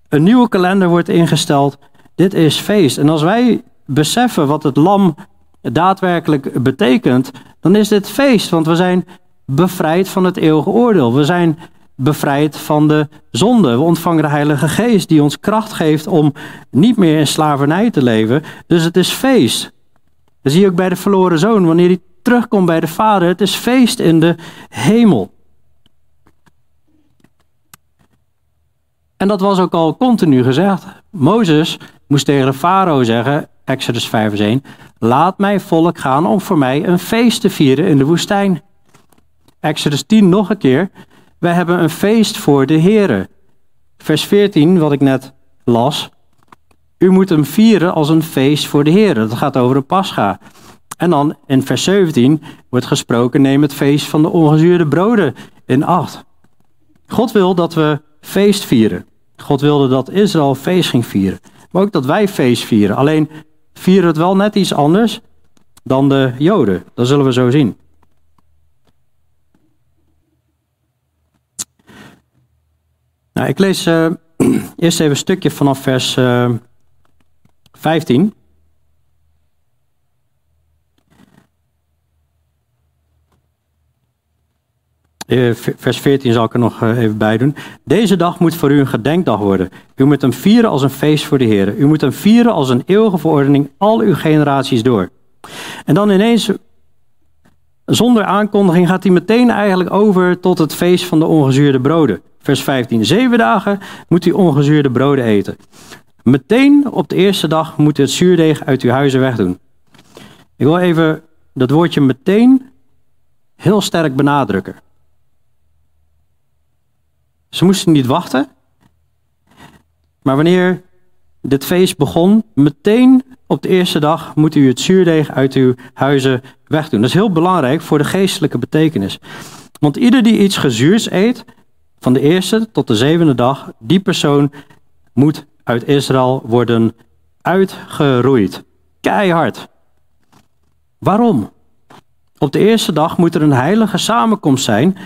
Een nieuwe kalender wordt ingesteld. Dit is feest. En als wij beseffen wat het lam daadwerkelijk betekent, dan is dit feest. Want we zijn bevrijd van het eeuwige oordeel. We zijn bevrijd van de zonde. We ontvangen de Heilige Geest die ons kracht geeft om niet meer in slavernij te leven. Dus het is feest. Dat zie je ook bij de verloren zoon. Wanneer hij terugkomt bij de Vader, het is feest in de hemel. En dat was ook al continu gezegd. Mozes moest tegen de farao zeggen: Exodus 5 vers 1. Laat mijn volk gaan om voor mij een feest te vieren in de woestijn. Exodus 10 nog een keer. Wij hebben een feest voor de Here. Vers 14, wat ik net las. U moet hem vieren als een feest voor de Heer. Dat gaat over de Pascha. En dan in vers 17 wordt gesproken: neem het feest van de ongezuurde broden in acht. God wil dat we feest vieren. God wilde dat Israël feest ging vieren. Maar ook dat wij feest vieren. Alleen vieren het wel net iets anders dan de Joden. Dat zullen we zo zien. Nou, ik lees uh, eerst even een stukje vanaf vers uh, eh, 15. Eh, vers 14 zal ik er nog eh, even bij doen. Deze dag moet voor u een gedenkdag worden. U moet hem vieren als een feest voor de Heer. U moet hem vieren als een eeuwige verordening al uw generaties door. En dan ineens, zonder aankondiging, gaat hij meteen eigenlijk over tot het feest van de ongezuurde broden. Vers 15. Zeven dagen moet u ongezuurde broden eten. Meteen op de eerste dag moet u het zuurdeeg uit uw huizen wegdoen. Ik wil even dat woordje meteen heel sterk benadrukken. Ze moesten niet wachten. Maar wanneer dit feest begon, meteen op de eerste dag moet u het zuurdeeg uit uw huizen wegdoen. Dat is heel belangrijk voor de geestelijke betekenis. Want ieder die iets gezuurds eet, van de eerste tot de zevende dag, die persoon moet uit Israël worden uitgeroeid. Keihard. Waarom? Op de eerste dag moet er een heilige samenkomst zijn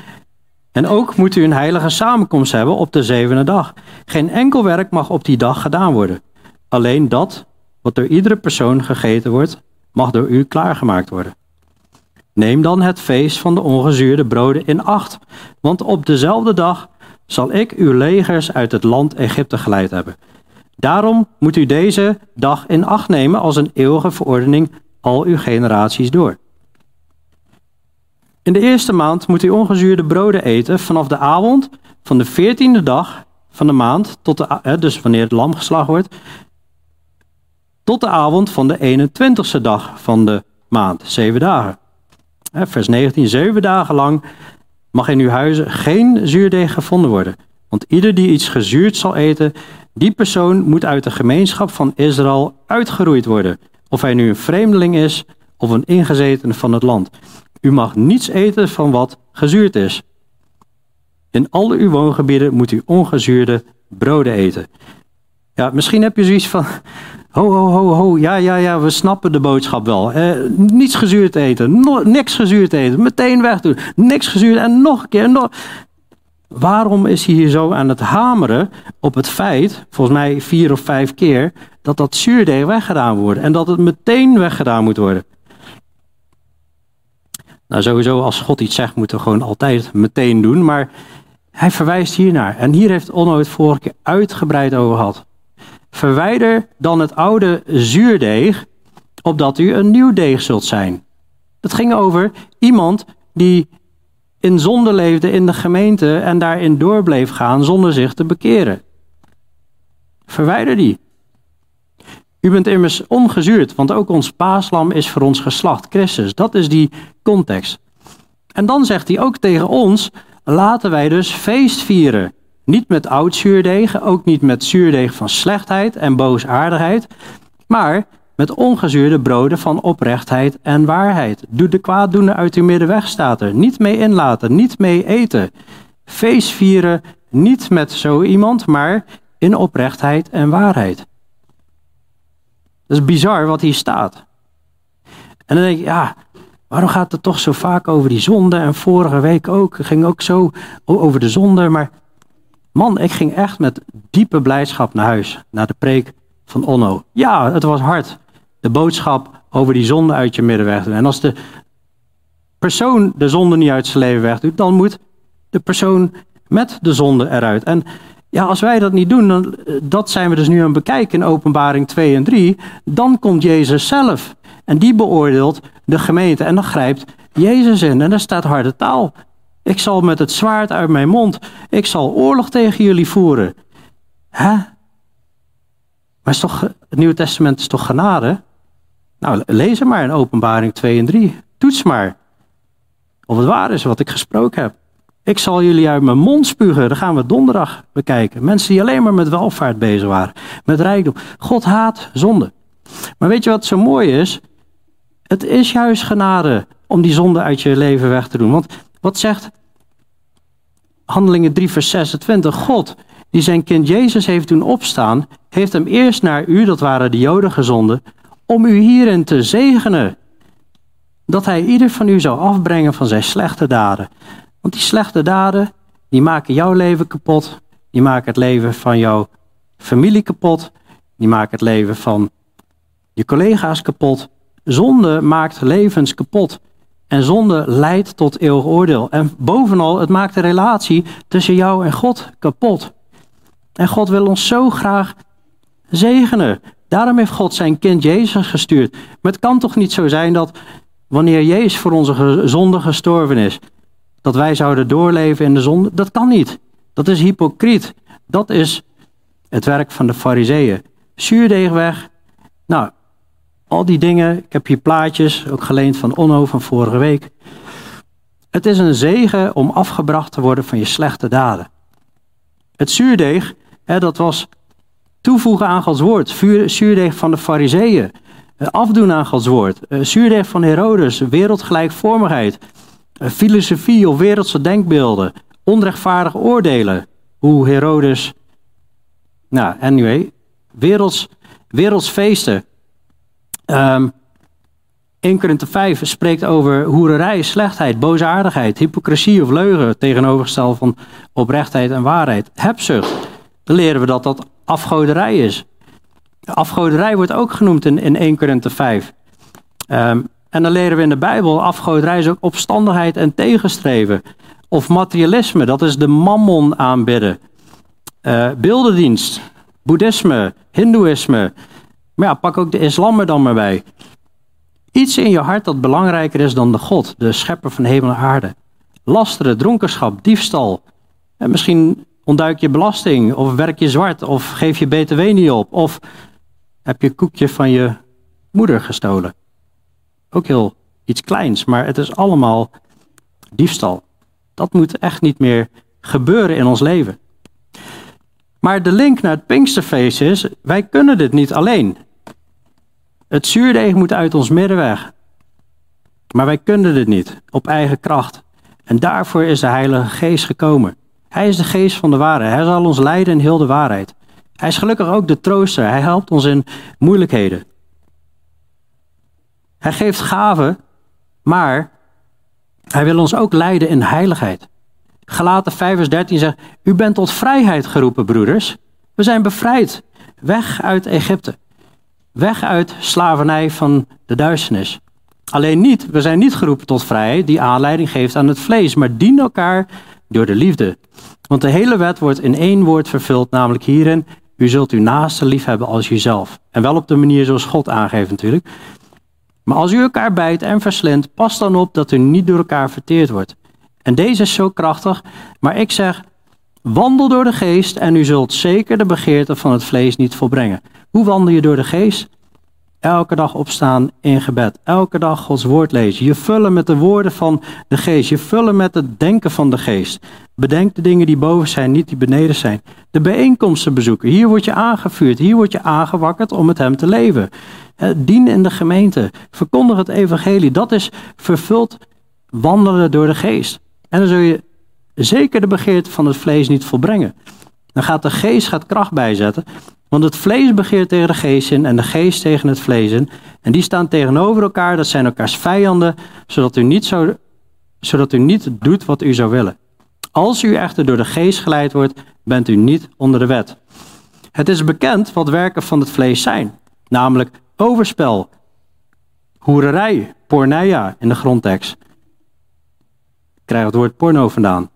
en ook moet u een heilige samenkomst hebben op de zevende dag. Geen enkel werk mag op die dag gedaan worden. Alleen dat wat door iedere persoon gegeten wordt, mag door u klaargemaakt worden. Neem dan het feest van de ongezuurde broden in acht, want op dezelfde dag zal ik uw legers uit het land Egypte geleid hebben. Daarom moet u deze dag in acht nemen als een eeuwige verordening al uw generaties door. In de eerste maand moet u ongezuurde broden eten vanaf de avond van de veertiende dag van de maand, tot de, dus wanneer het lam geslacht wordt, tot de avond van de 21ste dag van de maand, zeven dagen. Vers 19, zeven dagen lang mag in uw huizen geen zuurdeeg gevonden worden. Want ieder die iets gezuurd zal eten, die persoon moet uit de gemeenschap van Israël uitgeroeid worden. Of hij nu een vreemdeling is of een ingezetene van het land. U mag niets eten van wat gezuurd is. In al uw woongebieden moet u ongezuurde broden eten. Ja, misschien heb je zoiets van, ho, ho, ho, ho, ja, ja, ja, we snappen de boodschap wel. Eh, niets gezuurd eten, niks gezuurd eten, meteen wegdoen, niks gezuurd en nog een keer, nog. Waarom is hij hier zo aan het hameren op het feit, volgens mij vier of vijf keer, dat dat zuurdeeg weggedaan wordt en dat het meteen weggedaan moet worden? Nou, sowieso als God iets zegt, moeten we gewoon altijd meteen doen. Maar hij verwijst hiernaar. En hier heeft Onno het vorige keer uitgebreid over gehad. Verwijder dan het oude zuurdeeg, opdat u een nieuw deeg zult zijn. Het ging over iemand die in zonde leefde in de gemeente en daarin doorbleef gaan zonder zich te bekeren. Verwijder die. U bent immers ongezuurd, want ook ons paaslam is voor ons geslacht, Christus. Dat is die context. En dan zegt hij ook tegen ons, laten wij dus feest vieren. Niet met oud zuurdeeg, ook niet met zuurdeeg van slechtheid en boosaardigheid, maar met ongezuurde broden van oprechtheid en waarheid. Doe de kwaaddoener uit uw midden weg, staat er. Niet mee inlaten, niet mee eten. Feest vieren, niet met zo iemand, maar in oprechtheid en waarheid. Dat is bizar wat hier staat. En dan denk ik, ja, waarom gaat het toch zo vaak over die zonde? En vorige week ook, ging ook zo over de zonde. Maar man, ik ging echt met diepe blijdschap naar huis, naar de preek van Onno. Ja, het was hard. De boodschap over die zonde uit je midden weg doen. En als de persoon de zonde niet uit zijn leven wegdoet, dan moet de persoon met de zonde eruit. En ja, als wij dat niet doen, dan, eh, dat zijn we dus nu aan het bekijken in openbaring 2 en 3, dan komt Jezus zelf. En die beoordeelt de gemeente en dan grijpt Jezus in. En daar staat harde taal. Ik zal met het zwaard uit mijn mond, ik zal oorlog tegen jullie voeren. Hè? Maar is toch, het Nieuwe Testament is toch genade? Nou, lees het maar in openbaring 2 en 3. Toets maar of het waar is wat ik gesproken heb. Ik zal jullie uit mijn mond spugen. Dat gaan we donderdag bekijken. Mensen die alleen maar met welvaart bezig waren. Met rijkdom. God haat zonde. Maar weet je wat zo mooi is? Het is juist genade om die zonde uit je leven weg te doen. Want wat zegt Handelingen 3 vers 26? God, die zijn kind Jezus heeft doen opstaan, heeft hem eerst naar u, dat waren de Joden, gezonden, om u hierin te zegenen. Dat hij ieder van u zou afbrengen van zijn slechte daden. Want die slechte daden, die maken jouw leven kapot. Die maken het leven van jouw familie kapot. Die maken het leven van je collega's kapot. Zonde maakt levens kapot. En zonde leidt tot eeuwig oordeel. En bovenal, het maakt de relatie tussen jou en God kapot. En God wil ons zo graag zegenen. Daarom heeft God zijn kind Jezus gestuurd. Maar het kan toch niet zo zijn dat wanneer Jezus voor onze zonde gestorven is, dat wij zouden doorleven in de zonde. Dat kan niet. Dat is hypocriet. Dat is het werk van de fariseeën. Zuurdeeg weg. Nou, al die dingen. Ik heb hier plaatjes, ook geleend van Onno van vorige week. Het is een zegen om afgebracht te worden van je slechte daden. Het zuurdeeg, hè, dat was toevoegen aan Gods woord. Zuurdeeg van de fariseeën. Eh, afdoen aan Gods woord. Eh, zuurdeeg van Herodes, wereldgelijkvormigheid. Eh, filosofie of wereldse denkbeelden, onrechtvaardige oordelen. Hoe Herodes, nou, anyway, werelds, werelds feesten. Um, 1 Korinthe 5 spreekt over hoererij, slechtheid, boosaardigheid, hypocrisie of leugen, tegenovergesteld van oprechtheid en waarheid. Hebzucht, dan leren we dat dat afgoderij is. Afgoderij wordt ook genoemd in, in 1 Korinthe 5. Um, en dan leren we in de Bijbel, afgoderij is ook opstandigheid en tegenstreven. Of materialisme, dat is de mammon aanbidden. Uh, beeldendienst, boeddhisme, hindoeïsme. Maar ja, pak ook de islam er dan maar bij. Iets in je hart dat belangrijker is dan de God, de schepper van hemel en aarde. Lasteren, dronkenschap, diefstal. En misschien ontduik je belasting, of werk je zwart, of geef je btw niet op, of heb je koekje van je moeder gestolen. Ook heel iets kleins, maar het is allemaal diefstal. Dat moet echt niet meer gebeuren in ons leven. Maar de link naar het Pinksterfeest is, wij kunnen dit niet alleen. Het zuurdeeg moet uit ons midden weg. Maar wij kunnen dit niet op eigen kracht. En daarvoor is de Heilige Geest gekomen. Hij is de geest van de waarheid. Hij zal ons leiden in heel de waarheid. Hij is gelukkig ook de trooster. Hij helpt ons in moeilijkheden. Hij geeft gaven, maar hij wil ons ook leiden in heiligheid. Galaten 5 vers 13 zegt, u bent tot vrijheid geroepen, broeders. We zijn bevrijd, weg uit Egypte. Weg uit slavernij van de duisternis. Alleen niet, we zijn niet geroepen tot vrijheid die aanleiding geeft aan het vlees, maar dien elkaar door de liefde. Want de hele wet wordt in één woord vervuld, namelijk hierin: u zult uw naaste lief hebben als jezelf. En wel op de manier zoals God aangeeft natuurlijk. Maar als u elkaar bijt en verslindt, pas dan op dat u niet door elkaar verteerd wordt. En deze is zo krachtig, maar ik zeg, wandel door de geest en u zult zeker de begeerte van het vlees niet volbrengen. Hoe wandel je door de geest? Elke dag opstaan in gebed. Elke dag Gods woord lezen. Je vullen met de woorden van de geest. Je vullen met het denken van de geest. Bedenk de dingen die boven zijn, niet die beneden zijn. De bijeenkomsten bezoeken. Hier word je aangevuurd. Hier word je aangewakkerd om met hem te leven. Dien in de gemeente. Verkondig het evangelie. Dat is vervuld wandelen door de geest. En dan zul je zeker de begeerte van het vlees niet volbrengen. Dan gaat de geest gaat kracht bijzetten. Want het vlees begeert tegen de geest in en de geest tegen het vlees in. En die staan tegenover elkaar, dat zijn elkaars vijanden, zodat u niet, zo, zodat u niet doet wat u zou willen. Als u echter door de geest geleid wordt, bent u niet onder de wet. Het is bekend wat werken van het vlees zijn, namelijk overspel, hoererij, porneia in de grondtekst. Ik krijg het woord porno vandaan.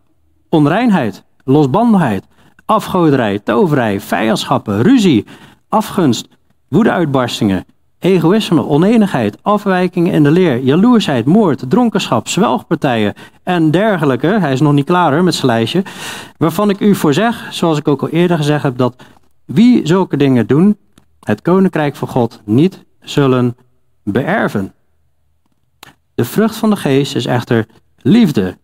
Onreinheid, losbandigheid, afgoderij, toverij, vijandschappen, ruzie, afgunst, woedeuitbarstingen, egoïsme, oneenigheid, afwijkingen in de leer, jaloersheid, moord, dronkenschap, zwelgpartijen en dergelijke. Hij is nog niet klaar met zijn lijstje. Waarvan ik u voor zeg, zoals ik ook al eerder gezegd heb, dat wie zulke dingen doen, het koninkrijk van God niet zullen beërven. De vrucht van de geest is echter liefde,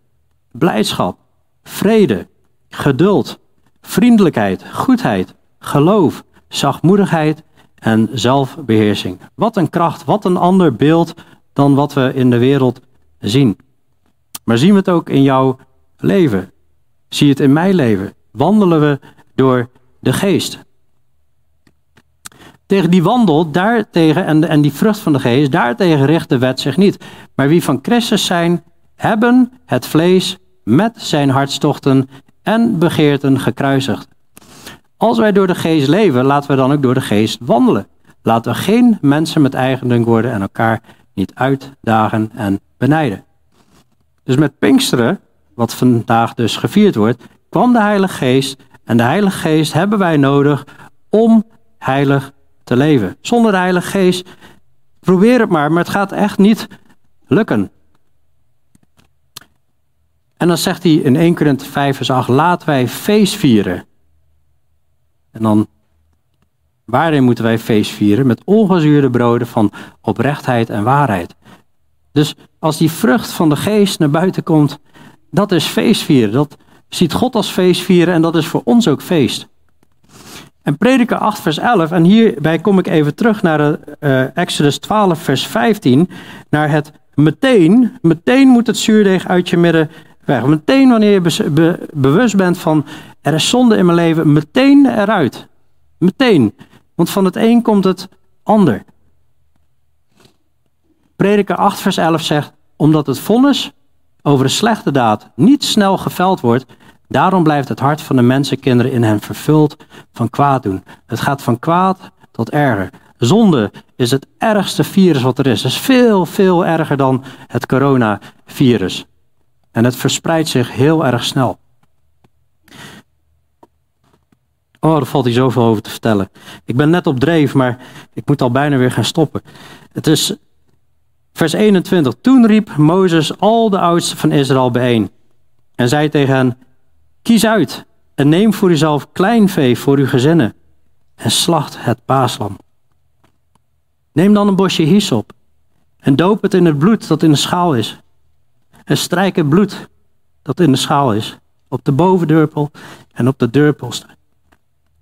blijdschap, vrede, geduld, vriendelijkheid, goedheid, geloof, zachtmoedigheid en zelfbeheersing. Wat een kracht, wat een ander beeld dan wat we in de wereld zien. Maar zien we het ook in jouw leven? Zie je het in mijn leven? Wandelen we door de geest? Tegen die wandel, daartegen, en, en die vrucht van de geest, daartegen richt de wet zich niet. Maar wie van Christus zijn, hebben het vlees met zijn hartstochten en begeerten gekruisigd. Als wij door de geest leven, laten we dan ook door de geest wandelen. Laten we geen mensen met eigendunk worden en elkaar niet uitdagen en benijden. Dus met Pinksteren, wat vandaag dus gevierd wordt, kwam de Heilige Geest. En de Heilige Geest hebben wij nodig om heilig te leven. Zonder de Heilige Geest, probeer het maar, maar het gaat echt niet lukken. En dan zegt hij in 1 Korinthe 5 vers 8, laten wij feest vieren. En dan, waarin moeten wij feest vieren? Met ongezuurde broden van oprechtheid en waarheid. Dus als die vrucht van de geest naar buiten komt, dat is feestvieren. Dat ziet God als feestvieren en dat is voor ons ook feest. En Prediker 8 vers 11, en hierbij kom ik even terug naar de, uh, Exodus 12 vers 15, naar het meteen, meteen moet het zuurdeeg uit je midden Meteen wanneer je bewust bent van er is zonde in mijn leven, meteen eruit. Meteen. Want van het een komt het ander. Prediker 8 vers 11 zegt, omdat het vonnis over een slechte daad niet snel geveld wordt, daarom blijft het hart van de mensenkinderen in hen vervuld van kwaad doen. Het gaat van kwaad tot erger. Zonde is het ergste virus wat er is. Het is veel, veel erger dan het coronavirus. En het verspreidt zich heel erg snel. Oh, er valt hier zoveel over te vertellen. Ik ben net op dreef, maar ik moet al bijna weer gaan stoppen. Het is vers 21. Toen riep Mozes al de oudsten van Israël bijeen. En zei tegen hen, kies uit en neem voor uzelf klein vee voor uw gezinnen. En slacht het paaslam. Neem dan een bosje hyssop en doop het in het bloed dat in de schaal is en strijk het bloed dat in de schaal is, op de bovendurpel en op de deurposten.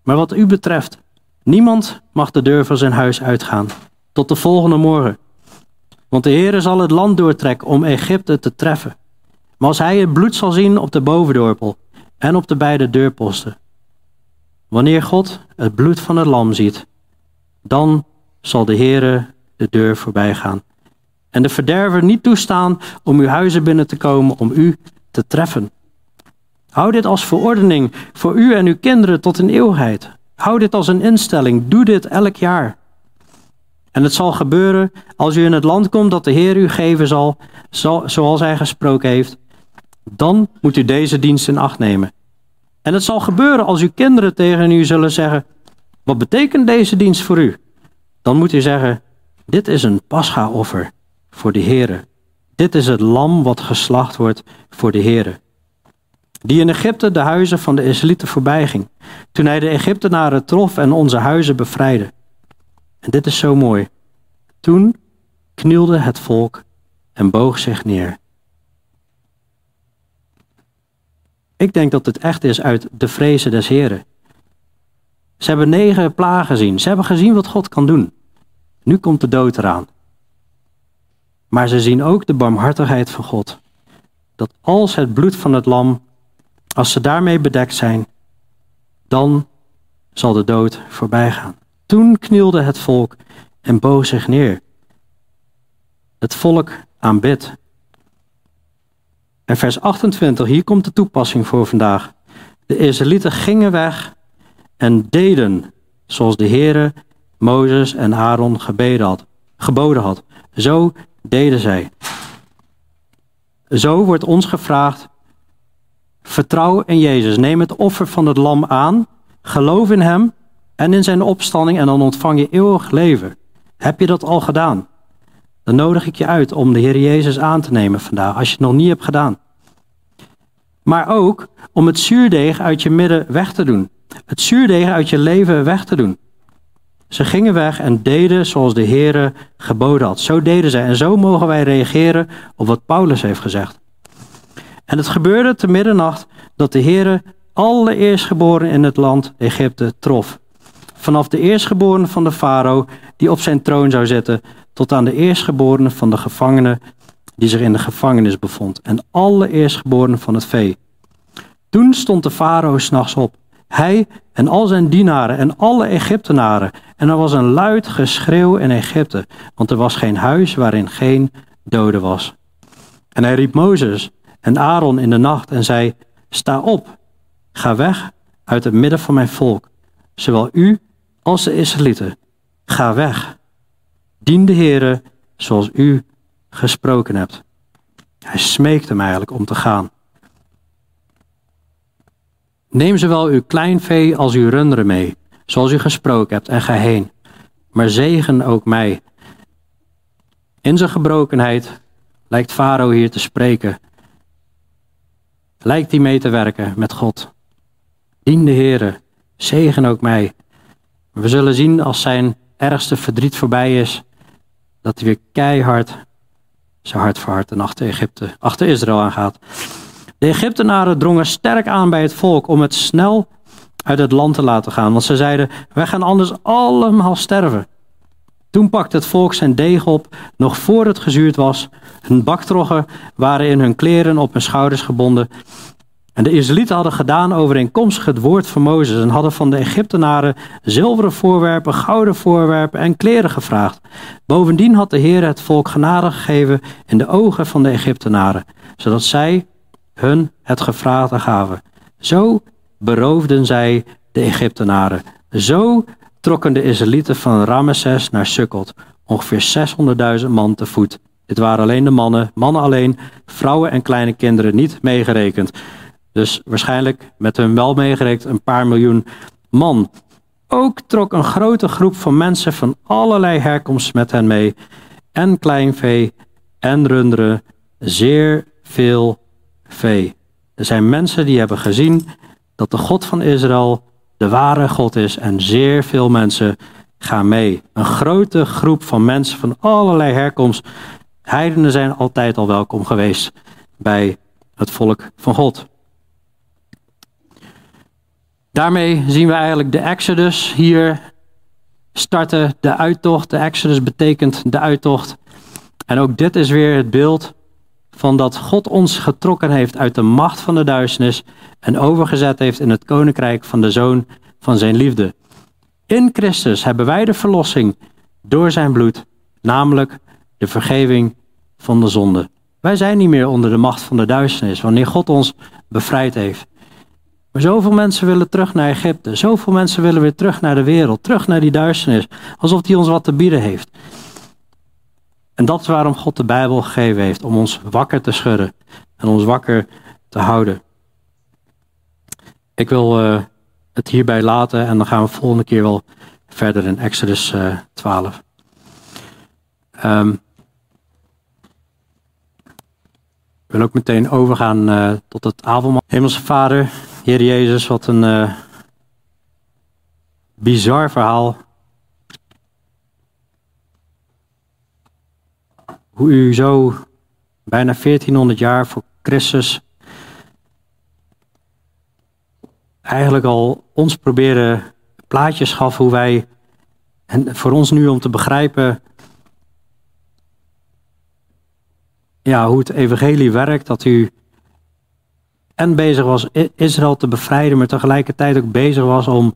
Maar wat u betreft, niemand mag de deur van zijn huis uitgaan, tot de volgende morgen. Want de Heer zal het land doortrekken om Egypte te treffen. Maar als hij het bloed zal zien op de bovendorpel en op de beide deurposten. Wanneer God het bloed van het lam ziet, dan zal de Heere de deur voorbij gaan en de verderver niet toestaan om uw huizen binnen te komen om u te treffen. Hou dit als verordening voor u en uw kinderen tot in eeuwigheid. Hou dit als een instelling. Doe dit elk jaar. En het zal gebeuren als u in het land komt dat de Heer u geven zal, zoals hij gesproken heeft. Dan moet u deze dienst in acht nemen. En het zal gebeuren als uw kinderen tegen u zullen zeggen: Wat betekent deze dienst voor u? Dan moet u zeggen: Dit is een pascha-offer voor de Heer. Dit is het lam wat geslacht wordt voor de Heer. Die in Egypte de huizen van de Israëlieten voorbij ging, toen hij de Egyptenaren trof en onze huizen bevrijdde. En dit is zo mooi. Toen knielde het volk en boog zich neer. Ik denk dat het echt is uit de vrezen des Heren. Ze hebben negen plagen gezien. Ze hebben gezien wat God kan doen. Nu komt de dood eraan. Maar ze zien ook de barmhartigheid van God. Dat als het bloed van het lam, als ze daarmee bedekt zijn, dan zal de dood voorbij gaan. Toen knielde het volk en boog zich neer. Het volk aanbidt. En vers 28, hier komt de toepassing voor vandaag. De Israëlieten gingen weg en deden zoals de Heere Mozes en Aaron gebeden had, geboden had. Zo deden zij. Zo wordt ons gevraagd: vertrouw in Jezus. Neem het offer van het lam aan. Geloof in Hem en in zijn opstanding en dan ontvang je eeuwig leven. Heb je dat al gedaan? Dan nodig ik je uit om de Heer Jezus aan te nemen vandaag, als je het nog niet hebt gedaan. Maar ook om het zuurdeeg uit je midden weg te doen. Het zuurdeeg uit je leven weg te doen. Ze gingen weg en deden zoals de Heere geboden had. Zo deden zij. En zo mogen wij reageren op wat Paulus heeft gezegd. En het gebeurde te middernacht dat de Heere alle eerstgeboren in het land Egypte trof. Vanaf de eerstgeborene van de farao die op zijn troon zou zitten, tot aan de eerstgeborene van de gevangene die zich in de gevangenis bevond, en alle eerstgeborenen van het vee. Toen stond de farao s'nachts op, hij en al zijn dienaren en alle Egyptenaren, en er was een luid geschreeuw in Egypte, want er was geen huis waarin geen dode was. En hij riep Mozes en Aaron in de nacht en zei: Sta op, ga weg uit het midden van mijn volk, zowel u als de Israëlieten. Ga weg. Dien de Heere zoals u gesproken hebt. Hij smeekt hem eigenlijk om te gaan. Neem zowel uw kleinvee als uw runderen mee, zoals u gesproken hebt, en ga heen. Maar zegen ook mij. In zijn gebrokenheid lijkt Farao hier te spreken. Lijkt hij mee te werken met God. Dien de Heere, zegen ook mij. We zullen zien als zijn ergste verdriet voorbij is, dat hij weer keihard zijn hart voor hart en achter Egypte, achter Israël aangaat. De Egyptenaren drongen sterk aan bij het volk om het snel uit het land te laten gaan, want ze zeiden: wij gaan anders allemaal sterven. Toen pakte het volk zijn deeg op, nog voor het gezuurd was. Hun baktroggen waren in hun kleren op hun schouders gebonden. En de Israëlieten hadden gedaan overeenkomstig het woord van Mozes en hadden van de Egyptenaren zilveren voorwerpen, gouden voorwerpen en kleren gevraagd. Bovendien had de Heer het volk genade gegeven in de ogen van de Egyptenaren, zodat zij hun het gevraagde gaven. Zo beroofden zij de Egyptenaren. Zo trokken de Israëlieten van Ramesses naar Sukkot, ongeveer 600.000 man te voet. Dit waren alleen de mannen, mannen alleen, vrouwen en kleine kinderen niet meegerekend. Dus waarschijnlijk met hun wel meegerekend een paar miljoen man. Ook trok een grote groep van mensen van allerlei herkomst met hen mee. En kleinvee en runderen, zeer veel Er zijn mensen die hebben gezien dat de God van Israël de ware God is en zeer veel mensen gaan mee. Een grote groep van mensen van allerlei herkomst. Heidenen zijn altijd al welkom geweest bij het volk van God. Daarmee zien we eigenlijk de Exodus hier starten, de uittocht. De Exodus betekent de uittocht. En ook dit is weer het beeld van dat God ons getrokken heeft uit de macht van de duisternis en overgezet heeft in het koninkrijk van de zoon van zijn liefde. In Christus hebben wij de verlossing door zijn bloed, namelijk de vergeving van de zonde. Wij zijn niet meer onder de macht van de duisternis wanneer God ons bevrijd heeft. Maar zoveel mensen willen terug naar Egypte. Zoveel mensen willen weer terug naar de wereld. Terug naar die duisternis. Alsof die ons wat te bieden heeft. En dat is waarom God de Bijbel gegeven heeft. Om ons wakker te schudden. En ons wakker te houden. Ik wil uh, het hierbij laten. En dan gaan we volgende keer wel verder in Exodus uh, eh, 12. Um, ik wil ook meteen overgaan uh, tot het avondmaal. Hemelse Vader, Heer Jezus, wat een bizar verhaal. Hoe u zo bijna 1400 jaar voor Christus eigenlijk al ons proberen plaatjes gaf hoe wij, en voor ons nu om te begrijpen ja, hoe het evangelie werkt, dat u en bezig was Israël te bevrijden, maar tegelijkertijd ook bezig was om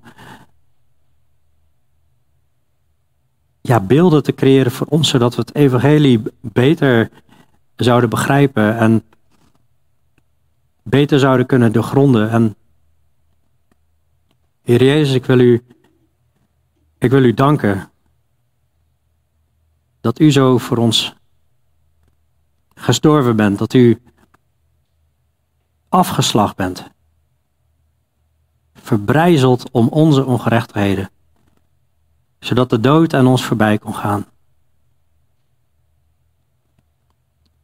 ja, beelden te creëren voor ons, zodat we het evangelie beter zouden begrijpen en beter zouden kunnen doorgronden. En Heer Jezus, ik wil u, ik wil u danken dat u zo voor ons gestorven bent, dat u afgeslacht bent. Verbrijzeld om onze ongerechtigheden, zodat de dood aan ons voorbij kon gaan.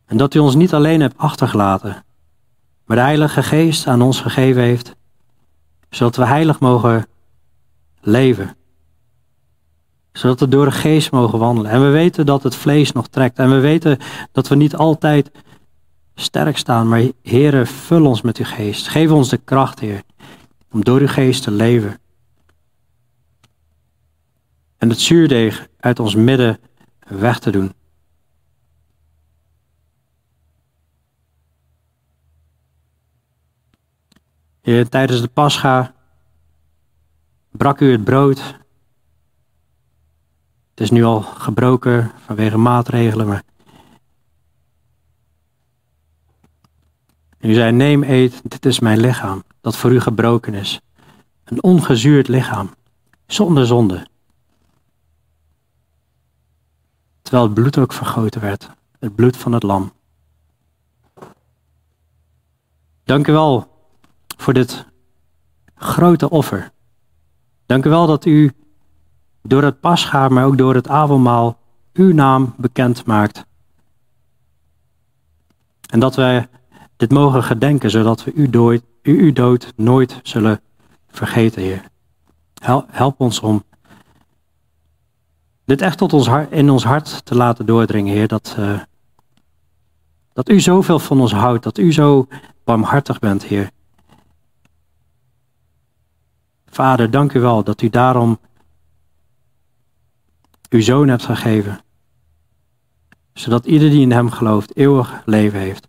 En dat u ons niet alleen hebt achtergelaten, maar de Heilige Geest aan ons gegeven heeft, zodat we heilig mogen leven. Zodat we door de geest mogen wandelen. En we weten dat het vlees nog trekt. En we weten dat we niet altijd sterk staan. Maar Heere, vul ons met uw geest. Geef ons de kracht, Heer, om door uw geest te leven. En het zuurdeeg uit ons midden weg te doen. Tijdens de pascha brak u het brood. Het is nu al gebroken vanwege maatregelen, maar u zei, neem eet, dit is mijn lichaam, dat voor u gebroken is. Een ongezuurd lichaam, zonder zonde. Terwijl het bloed ook vergoten werd, het bloed van het lam. Dank u wel voor dit grote offer. Dank u wel dat u door het pascha, maar ook door het avondmaal, uw naam bekend maakt. En dat wij dit mogen gedenken, zodat we uw dood, uw dood nooit zullen vergeten, Heer. Help ons om dit echt tot ons hart, in ons hart te laten doordringen, Heer. Dat, uh, dat u zoveel van ons houdt, dat u zo barmhartig bent, Heer. Vader, dank u wel dat u daarom uw zoon hebt gegeven. Zodat ieder die in hem gelooft eeuwig leven heeft.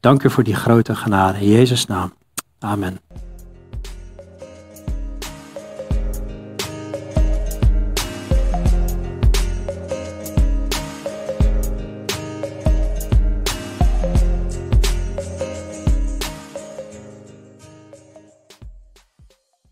Dank u voor die grote genade. In Jezus' naam. Amen.